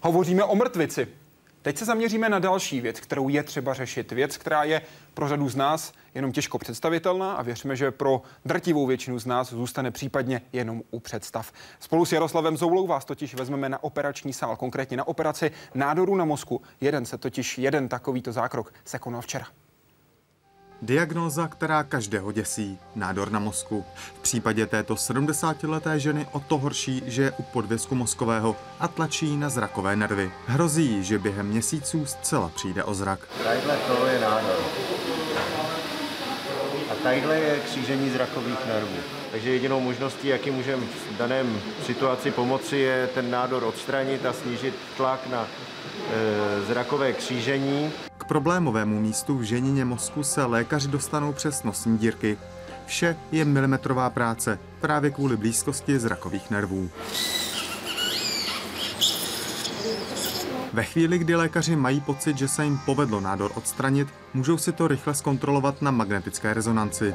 Hovoříme o mrtvici. Teď se zaměříme na další věc, kterou je třeba řešit. Věc, která je pro řadu z nás jenom těžko představitelná a věříme, že pro drtivou většinu z nás zůstane případně jenom u představ. Spolu s Jaroslavem Zoulou vás totiž vezmeme na operační sál, konkrétně na operaci nádoru na mozku. Jeden se totiž, jeden takovýto zákrok se konal včera.
Diagnóza, která každého děsí, nádor na mozku. V případě této 70-leté ženy o to horší, že je u podvězku mozkového a tlačí na zrakové nervy. Hrozí že během měsíců zcela přijde o zrak.
Tadyhle to je nádor. A tadyhle je křížení zrakových nervů. Takže jedinou možností, jaký můžeme v daném situaci pomoci, je ten nádor odstranit a snížit tlak na zrakové křížení.
K problémovému místu v ženině mozku se lékaři dostanou přes nosní dírky. Vše je milimetrová práce, právě kvůli blízkosti zrakových nervů. Ve chvíli, kdy lékaři mají pocit, že se jim povedlo nádor odstranit, můžou si to rychle zkontrolovat na magnetické rezonanci.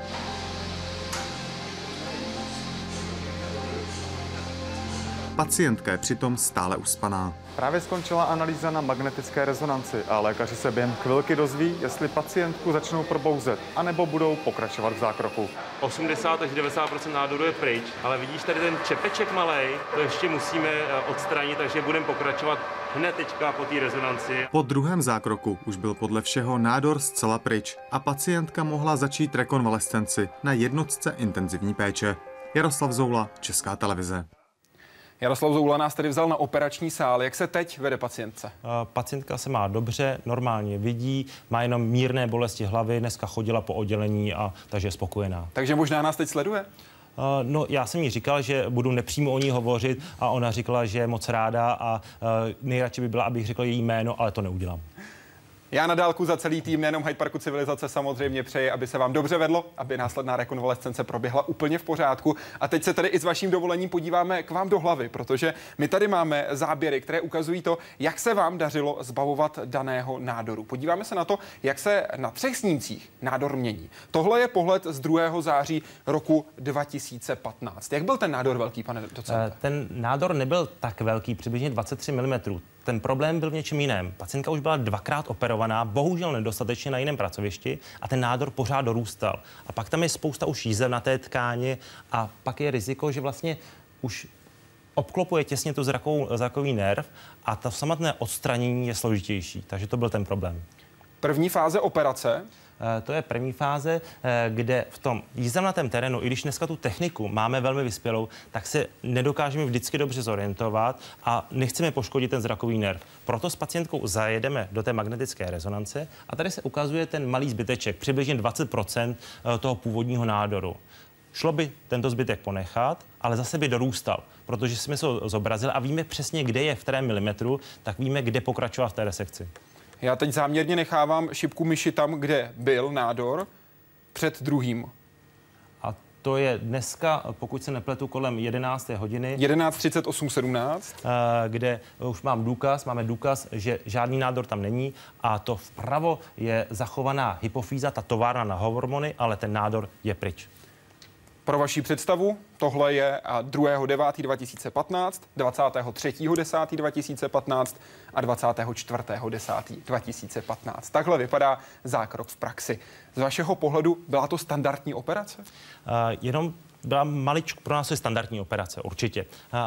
Pacientka je přitom stále uspaná.
Právě skončila analýza na magnetické rezonanci a lékaři se během chvilky dozví, jestli pacientku začnou probouzet, anebo budou pokračovat v zákroku.
80 až 90 nádoru je pryč, ale vidíš tady ten čepeček malý, to ještě musíme eh, odstranit, takže budeme pokračovat hned teďka po té rezonanci.
Po druhém zákroku už byl podle všeho nádor zcela pryč a pacientka mohla začít rekonvalescenci na jednotce intenzivní péče. Jaroslav Zoula, Česká televize.
Jaroslav Zoula nás tedy vzal na operační sál. Jak se teď vede pacientce?
Eh, Pacientka se má dobře, normálně vidí, má jenom mírné bolesti hlavy, dneska chodila po oddělení a takže je spokojená.
Takže možná nás teď sleduje?
Eh, No, já jsem jí říkal, že budu nepřímo o ní hovořit a ona říkala, že je moc ráda a eh, nejradši by byla, abych řekl její jméno, ale to neudělám.
Já na dálku za celý tým nejenom Hyde Parku Civilizace samozřejmě přeji, aby se vám dobře vedlo, aby následná rekonvalescence proběhla úplně v pořádku. A teď se tady i s vaším dovolením podíváme k vám do hlavy, protože my tady máme záběry, které ukazují to, jak se vám dařilo zbavovat daného nádoru. Podíváme se na to, jak se na třech snímcích nádor mění. Tohle je pohled z 2. září roku 2015. Jak byl ten nádor velký, pane docente?
Eh, Ten nádor nebyl tak velký, přibližně 23 mm. Ten problém byl v něčem jiném. Pacientka už byla dvakrát operovaná, bohužel nedostatečně na jiném pracovišti a ten nádor pořád dorůstal. A pak tam je spousta už jízev na té tkáni a pak je riziko, že vlastně už obklopuje těsně tu zrakovou, zrakový nerv a to samotné odstranění je složitější. Takže to byl ten problém.
První fáze operace
To je první fáze, eh, kde v tom jízdnatém terénu, i když dneska tu techniku máme velmi vyspělou, tak se nedokážeme vždycky dobře zorientovat a nechceme poškodit ten zrakový nerv. Proto s pacientkou zajedeme do té magnetické rezonance a tady se ukazuje ten malý zbyteček, přibližně 20% toho původního nádoru. Šlo by tento zbytek ponechat, ale zase by dorůstal, protože jsme se zobrazili a víme přesně, kde je v kterém milimetru, tak víme, kde pokračovat v té resekci.
Já teď záměrně nechávám šipku myši tam, kde byl nádor, před druhým.
A To je dneska, pokud se nepletu, kolem 11. hodiny.
11.38, 17.
Kde už mám důkaz, máme důkaz, že žádný nádor tam není a to vpravo je zachovaná hypofýza, ta továrna na hormony, ale ten nádor je pryč.
Pro vaši představu, tohle je 2.9.2015, 23.10.2015 a 24.10.2015. Takhle vypadá zákrok v praxi. Z vašeho pohledu byla to standardní operace? Uh,
jenom byla maličko, pro nás je standardní operace, určitě.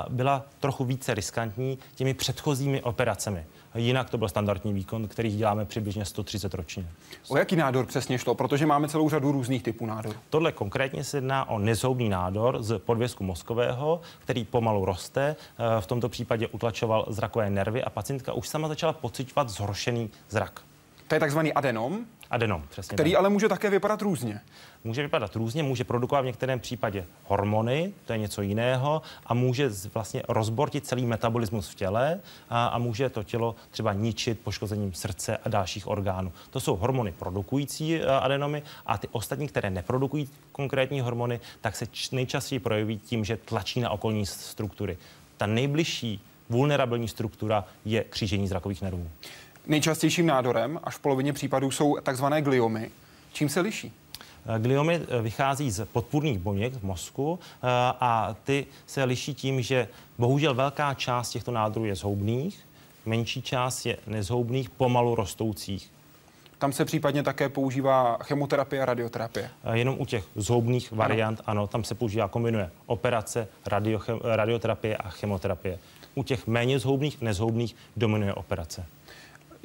Byla trochu více riskantní těmi předchozími operacemi. Jinak to byl standardní výkon, který děláme přibližně 130 ročně.
O jaký nádor přesně šlo? Protože máme celou řadu různých typů nádorů.
Tohle konkrétně se jedná o nezhoubný nádor z podvězku mozkového, který pomalu roste. Eh, v tomto případě utlačoval zrakové nervy a pacientka už sama začala pocitovat zhoršený zrak.
To je takzvaný adenom?
Adenom, přesně.
Který tak. ale může také vypadat různě.
Může vypadat různě, může produkovat v některém případě hormony, to je něco jiného, a může vlastně rozbortit celý metabolismus v těle a, a může to tělo třeba ničit poškozením srdce a dalších orgánů. To jsou hormony produkující eh, adenomy a ty ostatní, které neprodukují konkrétní hormony, tak se nejčastěji projeví tím, že tlačí na okolní struktury. Ta nejbližší vulnerabilní struktura je křížení zrakových nervů.
Nejčastějším nádorem až v polovině případů jsou takzvané gliomy. Čím se liší?
Eh, gliomy eh, vychází z podpůrných buněk v mozku eh, a ty se liší tím, že bohužel velká část těchto nádorů je zhoubných, menší část je nezhoubných, pomalu rostoucích.
Tam se případně také používá chemoterapie a radioterapie.
Jenom u těch zhoubných variant, ano, ano tam se používá, kombinuje operace, radio, radioterapie a chemoterapie. U těch méně zhoubných, nezhoubných dominuje operace.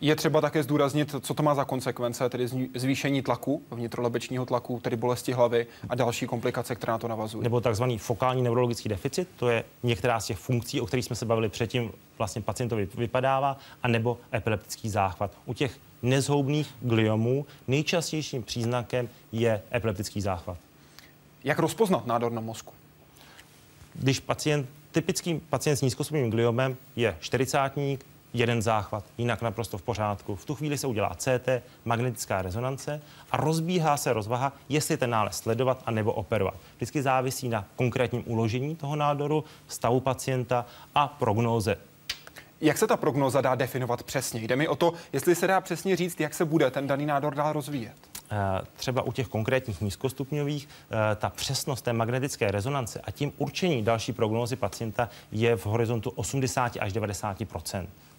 Je třeba také zdůraznit, co to má za konsekvence, tedy zvýšení tlaku, vnitrolebečního tlaku, tedy bolesti hlavy a další komplikace, které na to navazují.
Nebo takzvaný fokální neurologický deficit, to je některá z těch funkcí, o kterých jsme se bavili předtím, vlastně pacientovi vypadává, a nebo epileptický záchvat. U těch nezhoubných gliomů nejčastějším příznakem je epileptický záchvat.
Jak rozpoznat nádor na mozku?
Když pacient, typický pacient s nízkostupným gliomem je 40 jeden záchvat, jinak naprosto v pořádku. V tu chvíli se udělá CT, magnetická rezonance a rozbíhá se rozvaha, jestli ten nález sledovat a nebo operovat. Vždycky závisí na konkrétním uložení toho nádoru, stavu pacienta a prognóze
jak se ta prognóza dá definovat přesně? Jde mi o to, jestli se dá přesně říct, jak se bude ten daný nádor dál rozvíjet.
Eh, třeba u těch konkrétních nízkostupňových eh, ta přesnost té magnetické rezonance a tím určení další prognózy pacienta je v horizontu 80 až 90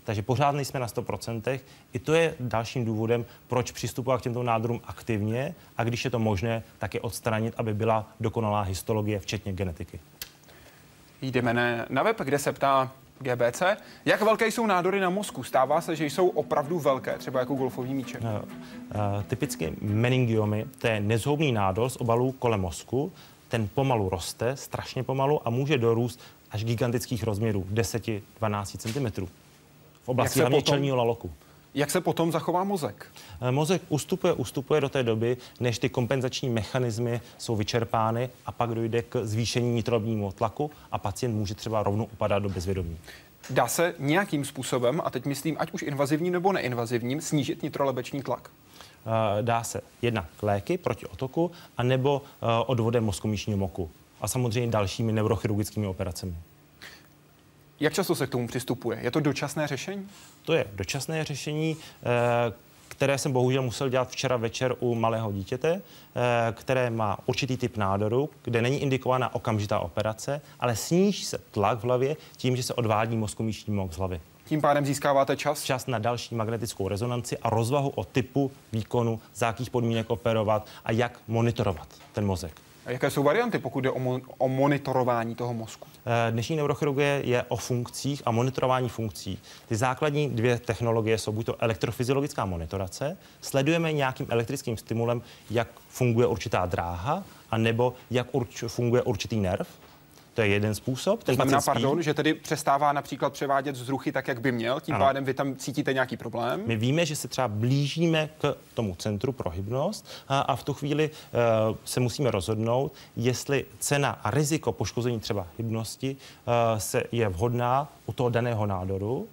takže pořád nejsme na 100%. I to je dalším důvodem, proč přistupovat k těmto nádorům aktivně a když je to možné, tak je odstranit, aby byla dokonalá histologie, včetně genetiky.
Jdeme na web, kde se ptá GBC. Jak velké jsou nádory na mozku? Stává se, že jsou opravdu velké, třeba jako golfový míček? No, uh,
typicky meningiomy, to je nezhoubný nádor z obalů kolem mozku. Ten pomalu roste, strašně pomalu a může dorůst až gigantických rozměrů 10-12 cm v oblasti hlavně čelního laloku.
Jak se potom zachová mozek?
Eh, mozek ustupuje, ustupuje do té doby, než ty kompenzační mechanismy jsou vyčerpány a pak dojde k zvýšení nitrobního tlaku a pacient může třeba rovnou upadat do bezvědomí.
Dá se nějakým způsobem, a teď myslím, ať už invazivním nebo neinvazivním, snížit nitrolebeční tlak?
Eh, dá se jednak léky proti otoku, anebo eh, odvodem mozkomíšního moku. A samozřejmě dalšími neurochirurgickými operacemi.
Jak často se k tomu přistupuje? Je to dočasné řešení?
To je dočasné řešení, eh, které jsem bohužel musel dělat včera večer u malého dítěte, eh, které má určitý typ nádoru, kde není indikovaná okamžitá operace, ale sníží se tlak v hlavě tím, že se odvádí mozkomíšní mok z hlavy.
Tím pádem získáváte čas?
Čas na další magnetickou rezonanci a rozvahu o typu výkonu, za jakých podmínek operovat a jak monitorovat ten mozek.
Jaké jsou varianty, pokud jde o, mo- o monitorování toho mozku?
Eh, dnešní neurochirurgie je o funkcích a monitorování funkcí. Ty základní dvě technologie jsou buď to elektrofyziologická monitorace, sledujeme nějakým elektrickým stimulem, jak funguje určitá dráha, anebo jak urč, funguje určitý nerv. To je jeden způsob.
To znamená, pardon, že tedy přestává například převádět vzruchy tak, jak by měl, tím ano. pádem vy tam cítíte nějaký problém.
My víme, že se třeba blížíme k tomu centru pro hybnost a, a v tu chvíli uh, se musíme rozhodnout, jestli cena a riziko poškození třeba hybnosti uh, se je vhodná u toho daného nádoru,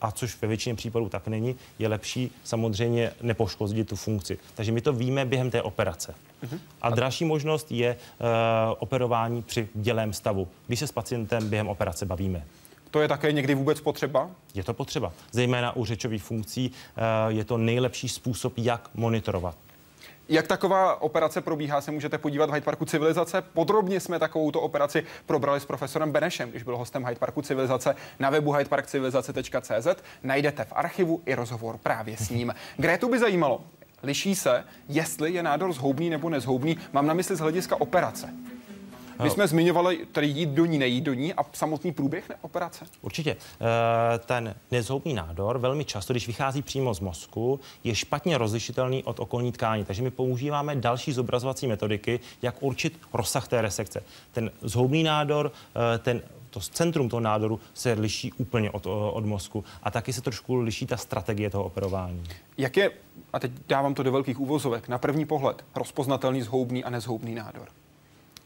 a což ve většině případů tak není, je lepší samozřejmě nepoškodit tu funkci. Takže my to víme během té operace. Uh-huh. A další možnost je uh, operování při dělém stavu, když se s pacientem během operace bavíme.
To je také někdy vůbec potřeba?
Je to potřeba. Zejména u řečových funkcí uh, je to nejlepší způsob, jak monitorovat.
Jak taková operace probíhá, se můžete podívat v Hyde Parku Civilizace. Podrobně jsme takovouto operaci probrali s profesorem Benešem, když byl hostem Hyde Parku Civilizace na webu hydeparkcivilizace.cz. Najdete v archivu i rozhovor právě s ním. Grétu by zajímalo, liší se, jestli je nádor zhoubný nebo nezhoubný. Mám na mysli z hlediska operace. My jsme zmiňovali tady jít do ní, nejít do ní a samotný průběh ne, operace.
Určitě. Eh, ten nezhoubný nádor velmi často, když vychází přímo z mozku, je špatně rozlišitelný od okolní tkání. Takže my používáme další zobrazovací metodiky, jak určit rozsah té resekce. Ten zhoubný nádor, eh, ten to centrum toho nádoru se liší úplně od, od mozku a taky se trošku liší ta strategie toho operování.
Jak je, a teď dávám to do velkých úvozovek, na první pohled rozpoznatelný zhoubný a nezhoubný nádor?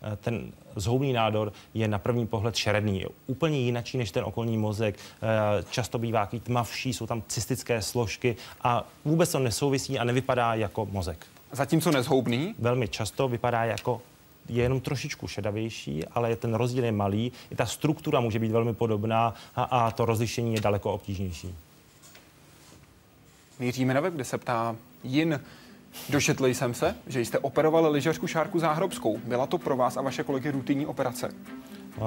Eh, ten zhoubný nádor je na první pohled šeredný. Je úplně jinačí než ten okolní mozek. Eh, často bývá tmavší, jsou tam cystické složky a vůbec to nesouvisí a nevypadá jako mozek.
Zatímco nezhoubný?
Velmi často vypadá jako je jenom trošičku šedavější, ale ten rozdíl je malý. I ta struktura může být velmi podobná a, a to rozlišení je daleko obtížnější.
Míříme na web, kde se ptá Jin, Došetl jsem se, že jste operovali lyžařku Šárku Záhrobskou. Byla to pro vás a vaše kolegy rutinní operace?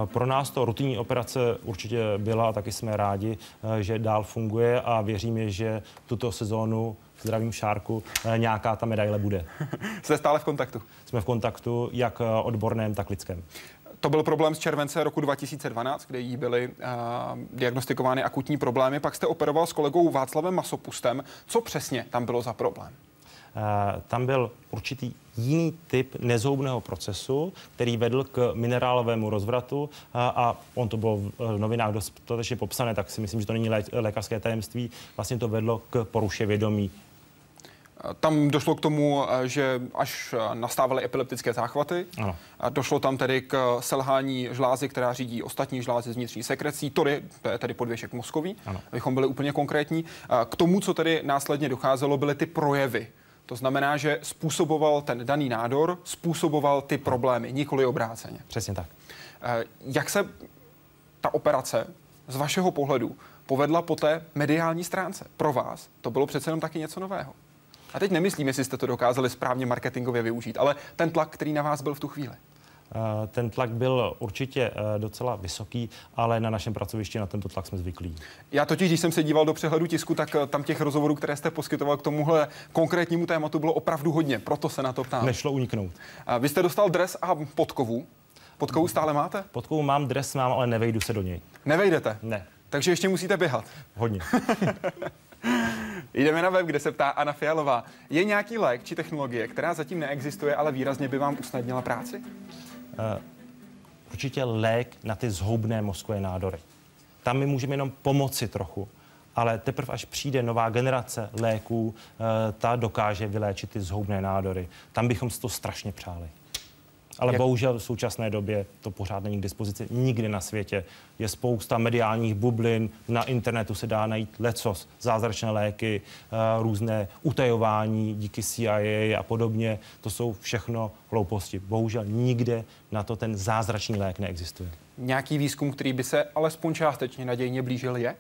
Pro nás to rutinní operace určitě byla a taky jsme rádi, eh, že dál funguje a věříme, že tuto sezónu zdravím Šárku, eh, nějaká ta medaile bude.
Jste stále v kontaktu?
Jsme v kontaktu, jak eh, odborném, tak lidském.
To byl problém z července roku 2012, kde jí byly uh, diagnostikovány akutní problémy. Pak jste operoval s kolegou Václavem Masopustem. Co přesně tam bylo za problém?
Eh, tam byl určitý jiný typ nezhoubného procesu, který vedl k minerálovému rozvratu a, a on to bylo v novinách dostatečně popsané, tak si myslím, že to není lé, lékařské tajemství. Vlastně to vedlo k poruše vědomí
tam došlo k tomu, eh, že až nastávaly epileptické záchvaty, ano. došlo tam tedy k selhání žlázy, která řídí ostatní žlázy z vnitřní sekrecí, to je, to je tedy podvěšek mozkový, ano. abychom byli úplně konkrétní. K tomu, co tedy následně docházelo, byly ty projevy to znamená, že způsoboval ten daný nádor, způsoboval ty problémy, nikoli obráceně.
Přesně tak.
Eh, jak se ta operace z vašeho pohledu povedla po té mediální stránce? Pro vás to bylo přece jenom taky něco nového. A teď nemyslím, jestli jste to dokázali správně marketingově využít, ale ten tlak, který na vás byl v tu chvíli.
Eh, ten tlak byl určitě eh, docela vysoký, ale na našem pracovišti na tento tlak jsme zvyklí.
Já totiž, když jsem se díval do přehledu tisku, tak eh, tam těch rozhovorů, které jste poskytoval k tomuhle konkrétnímu tématu, bylo opravdu hodně, proto se na to ptám.
Nešlo uniknout.
Vy jste dostal dres a podkovu. Podkovu stále máte?
Podkovu mám, dres mám, ale nevejdu se do něj.
Nevejdete?
Ne.
Takže ještě musíte běhat.
Hodně.
Jdeme na web, kde se ptá Anna Fialová. Je nějaký lék či technologie, která zatím neexistuje, ale výrazně by vám usnadnila práci?
Uh, určitě lék na ty zhoubné mozkové nádory. Tam my můžeme jenom pomoci trochu, ale teprve až přijde nová generace léků, uh, ta dokáže vyléčit ty zhoubné nádory. Tam bychom si to strašně přáli. Ale Jak? bohužel v současné době to pořád není k dispozici nikdy na světě. Je spousta mediálních bublin, na internetu se dá najít lecos, zázračné léky, eh, různé utajování díky CIA a podobně. To jsou všechno hlouposti. Bohužel nikde na to ten zázračný lék neexistuje.
Nějaký výzkum, který by se alespoň částečně nadějně blížil, je?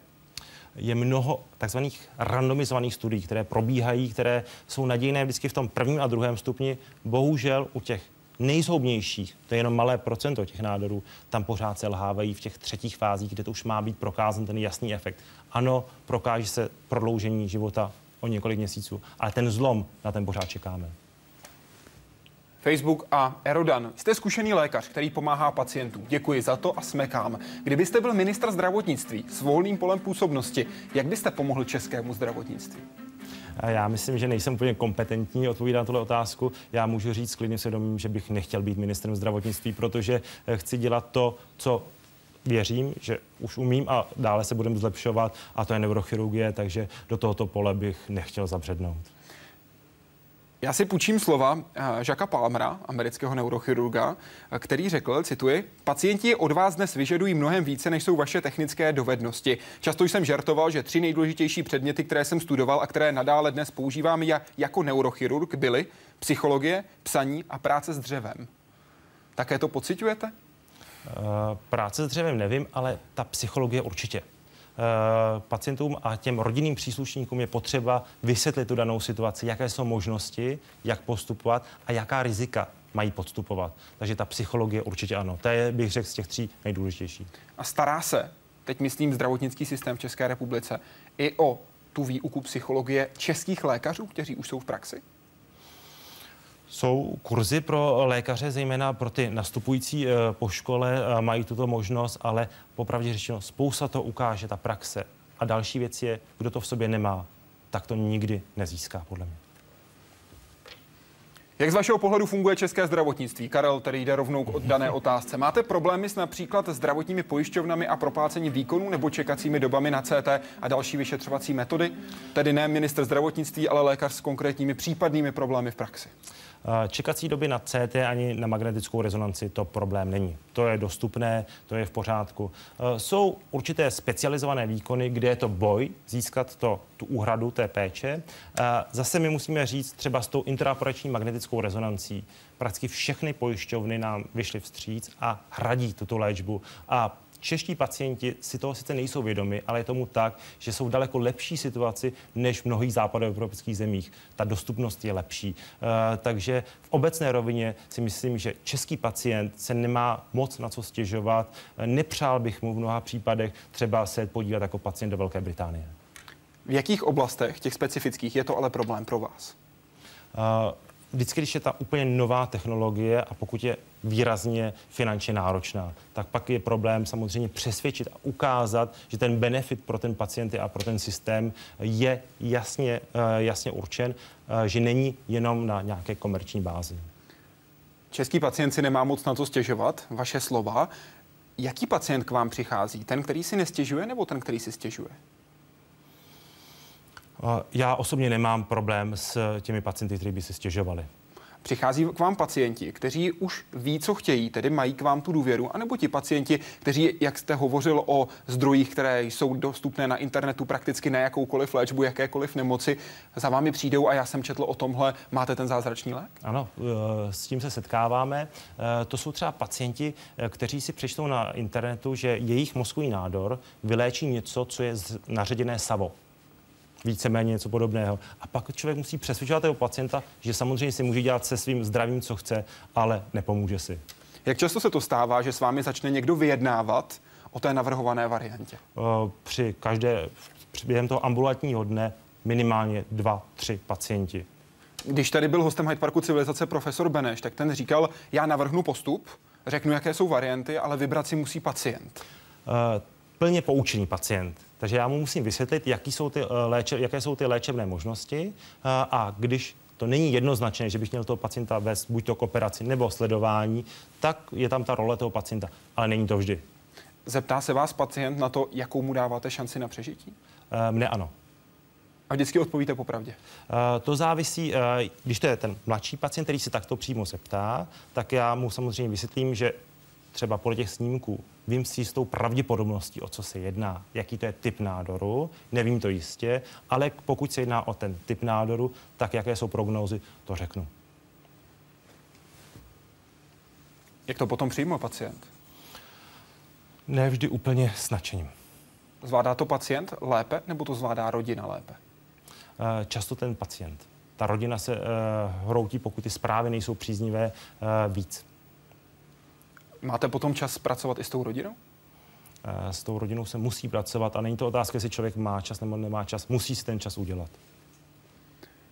je mnoho takzvaných randomizovaných studií, které probíhají, které jsou nadějné vždycky v tom prvním a druhém stupni. Bohužel u těch nejzhoubnějších, to je jenom malé procento těch nádorů, tam pořád se lhávají v těch třetích fázích, kde to už má být prokázán ten jasný efekt. Ano, prokáže se prodloužení života o několik měsíců, ale ten zlom na ten pořád čekáme.
Facebook a Erodan. Jste zkušený lékař, který pomáhá pacientům. Děkuji za to a smekám. Kdybyste byl ministr zdravotnictví s volným polem působnosti, jak byste pomohl českému zdravotnictví?
Já myslím, že nejsem úplně kompetentní odpovídat na tuhle otázku. Já můžu říct klidně svědomím, že bych nechtěl být ministrem zdravotnictví, protože eh, chci dělat to, co věřím, že už umím a dále se budeme zlepšovat a to je neurochirurgie, takže do tohoto pole bych nechtěl zabřednout.
Já si půjčím slova Žaka Palmera, amerického neurochirurga, který řekl, cituji, pacienti od vás dnes vyžadují mnohem více, než jsou vaše technické dovednosti. Často jsem žertoval, že tři nejdůležitější předměty, které jsem studoval a které nadále dnes používám jako neurochirurg, byly psychologie, psaní a práce s dřevem. Také to pocitujete?
Uh, práce s dřevem nevím, ale ta psychologie určitě. Eh, pacientům a těm rodinným příslušníkům je potřeba vysvětlit tu danou situaci, jaké jsou možnosti, jak postupovat a jaká rizika mají podstupovat. Takže ta psychologie určitě ano. To je, bych řekl, z těch tří nejdůležitější.
A stará se, teď myslím zdravotnický systém v České republice, i o tu výuku psychologie českých lékařů, kteří už jsou v praxi?
Jsou kurzy pro lékaře, zejména pro ty nastupující eh, po škole, eh, mají tuto možnost, ale popravdě řečeno, spousta to ukáže ta praxe. A další věc je, kdo to v sobě nemá, tak to nikdy nezíská, podle mě.
Jak z vašeho pohledu funguje české zdravotnictví? Karel, který jde rovnou k dané otázce. Máte problémy s například zdravotními pojišťovnami a proplácením výkonů nebo čekacími dobami na CT a další vyšetřovací metody? Tedy ne minister zdravotnictví, ale lékař s konkrétními případnými problémy v praxi.
Čekací doby na CT ani na magnetickou rezonanci to problém není. To je dostupné, to je v pořádku. E, jsou určité specializované výkony, kde je to boj získat to, tu úhradu té péče. E, zase my musíme říct třeba s tou intraoperační magnetickou rezonancí. Prakticky všechny pojišťovny nám vyšly vstříc a hradí tuto léčbu. A Čeští pacienti si toho sice nejsou vědomi, ale je tomu tak, že jsou v daleko lepší situaci než v mnohých západoevropských zemích. Ta dostupnost je lepší. E, takže v obecné rovině si myslím, že český pacient se nemá moc na co stěžovat. E, nepřál bych mu v mnoha případech třeba se podívat jako pacient do Velké Británie.
V jakých oblastech těch specifických je to ale problém pro vás?
E, vždycky, když je ta úplně nová technologie a pokud je výrazně finančně náročná, tak pak je problém samozřejmě přesvědčit a ukázat, že ten benefit pro ten pacienty a pro ten systém je jasně, eh, jasně určen, eh, že není jenom na nějaké komerční bázi.
Český pacient si nemá moc na to stěžovat, vaše slova. Jaký pacient k vám přichází? Ten, který si nestěžuje, nebo ten, který si stěžuje?
Já osobně nemám problém s těmi pacienty, kteří by si stěžovali.
Přichází k vám pacienti, kteří už ví, co chtějí, tedy mají k vám tu důvěru, anebo ti pacienti, kteří, jak jste hovořil o zdrojích, které jsou dostupné na internetu prakticky na jakoukoliv léčbu, jakékoliv nemoci, za vámi přijdou a já jsem četl o tomhle, máte ten zázračný lék?
Ano, eh, s tím se setkáváme. Eh, to jsou třeba pacienti, eh, kteří si přečtou na internetu, že jejich mozkový nádor vyléčí něco, co je naředěné savo víceméně něco podobného. A pak člověk musí přesvědčovat toho pacienta, že samozřejmě si může dělat se svým zdravím, co chce, ale nepomůže si.
Jak často se to stává, že s vámi začne někdo vyjednávat o té navrhované variantě?
Při každé, při během toho ambulantního dne minimálně dva, tři pacienti.
Když tady byl hostem Hyde Parku civilizace profesor Beneš, tak ten říkal, já navrhnu postup, řeknu, jaké jsou varianty, ale vybrat si musí pacient. Uh,
plně poučený pacient. Takže já mu musím vysvětlit, jaký jsou ty, eh, léče, jaké jsou ty léčebné možnosti eh, a když to není jednoznačné, že bych měl toho pacienta vést buď to k operaci nebo sledování, tak je tam ta role toho pacienta, ale není to vždy.
Zeptá se vás pacient na to, jakou mu dáváte šanci na přežití?
Eh, mne ano.
A vždycky odpovíte popravdě?
To závisí, když to je ten mladší pacient, který se takto přímo zeptá, tak já mu samozřejmě vysvětlím, že třeba podle těch snímků vím si jistou pravděpodobností, o co se jedná, jaký to je typ nádoru, nevím to jistě, ale pokud se jedná o ten typ nádoru, tak jaké jsou prognózy, to řeknu.
Jak to potom přijme pacient?
Ne vždy úplně s nadšením.
Zvládá to pacient lépe, nebo to zvládá rodina lépe?
Eh, často ten pacient. Ta rodina se uh, hroutí, pokud ty zprávy nejsou příznivé, uh, víc.
Máte potom čas pracovat i s tou rodinou?
Eh, s tou rodinou se musí pracovat a není to otázka, jestli člověk má čas nebo nemá čas. Musí si ten čas udělat.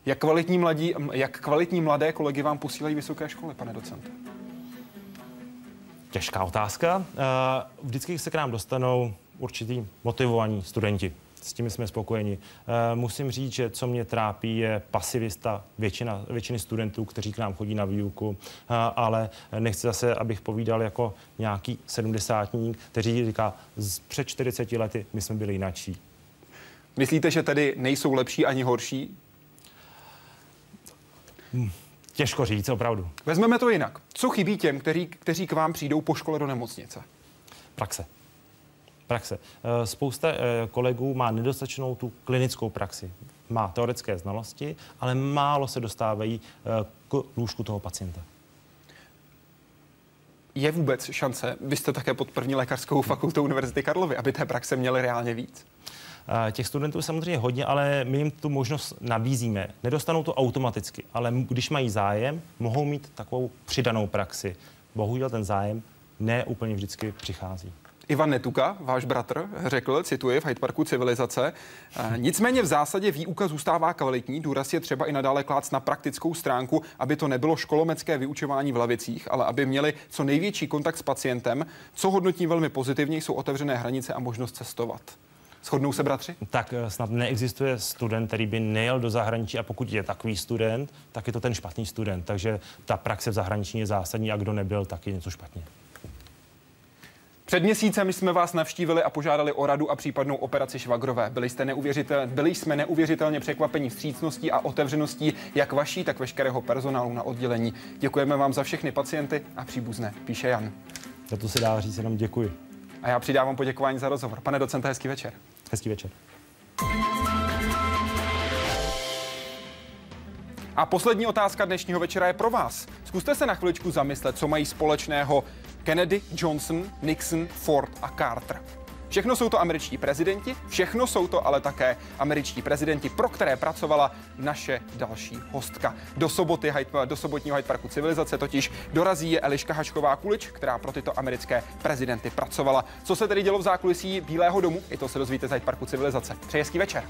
Jak kvalitní, mladí, jak kvalitní mladé kolegy vám posílají vysoké školy, pane docente?
Těžká otázka. Eh, vždycky se k nám dostanou určitý motivovaní studenti s tím jsme spokojeni. Eh, musím říct, že co mě trápí, je pasivista většina, většiny studentů, kteří k nám chodí na výuku, eh, ale nechci zase, abych povídal jako nějaký sedmdesátník, kteří říká, před 40 lety my jsme byli jinačí.
Myslíte, že tedy nejsou lepší ani horší?
Těžko říct, opravdu.
Vezmeme to jinak. Co chybí těm, kteří, kteří k vám přijdou po škole do nemocnice?
Praxe. Praxe. Eh, Spousta eh, kolegů má nedostatečnou tu klinickou praxi. Má teoretické znalosti, ale málo se dostávají eh, k lůžku toho pacienta.
Je vůbec šance, vy jste také pod první lékařskou fakultou Univerzity Karlovy, aby té praxe měli reálně víc?
Těch studentů je samozřejmě hodně, ale my jim tu možnost nabízíme. Nedostanou to automaticky, ale když mají zájem, mohou mít takovou přidanou praxi. Bohužel ten zájem ne úplně vždycky přichází.
Ivan Netuka, váš bratr, řekl, cituji, v Hyde Parku civilizace, "Eh, nicméně v zásadě výuka zůstává kvalitní, důraz je třeba i nadále klác na praktickou stránku, aby to nebylo školomecké vyučování v lavicích, ale aby měli co největší kontakt s pacientem. Co hodnotím velmi pozitivně, jsou otevřené hranice a možnost cestovat. Shodnou se bratři?
Tak eh, snad neexistuje student, který by nejel do zahraničí a pokud je takový student, tak je to ten špatný student. Takže ta praxe v zahraničí je zásadní a kdo nebyl, tak je něco špatně.
Před měsícem jsme vás navštívili a požádali o radu a případnou operaci švagrové. Byli, jste neuvěřitel, byli jsme neuvěřitelně překvapení vstřícností a otevřeností jak vaší, tak veškerého personálu na oddělení. Děkujeme vám za všechny pacienty a příbuzné, píše Jan.
Za to se dá říct jenom děkuji.
A já přidávám poděkování za rozhovor. Pane docente, hezký večer.
Hezký večer.
A poslední otázka dnešního večera je pro vás. Zkuste se na chviličku zamyslet, co mají společného Kennedy, Johnson, Nixon, Ford a Carter. Všechno jsou to američtí prezidenti, všechno jsou to ale také američtí prezidenti, pro které pracovala naše další hostka. Do, soboty, do sobotního Hyde Parku civilizace totiž dorazí je Eliška Hašková Kulič, která pro tyto americké prezidenty pracovala. Co se tedy dělo v zákulisí Bílého domu, i to se dozvíte z Hyde Parku civilizace. Přeji hezký večer.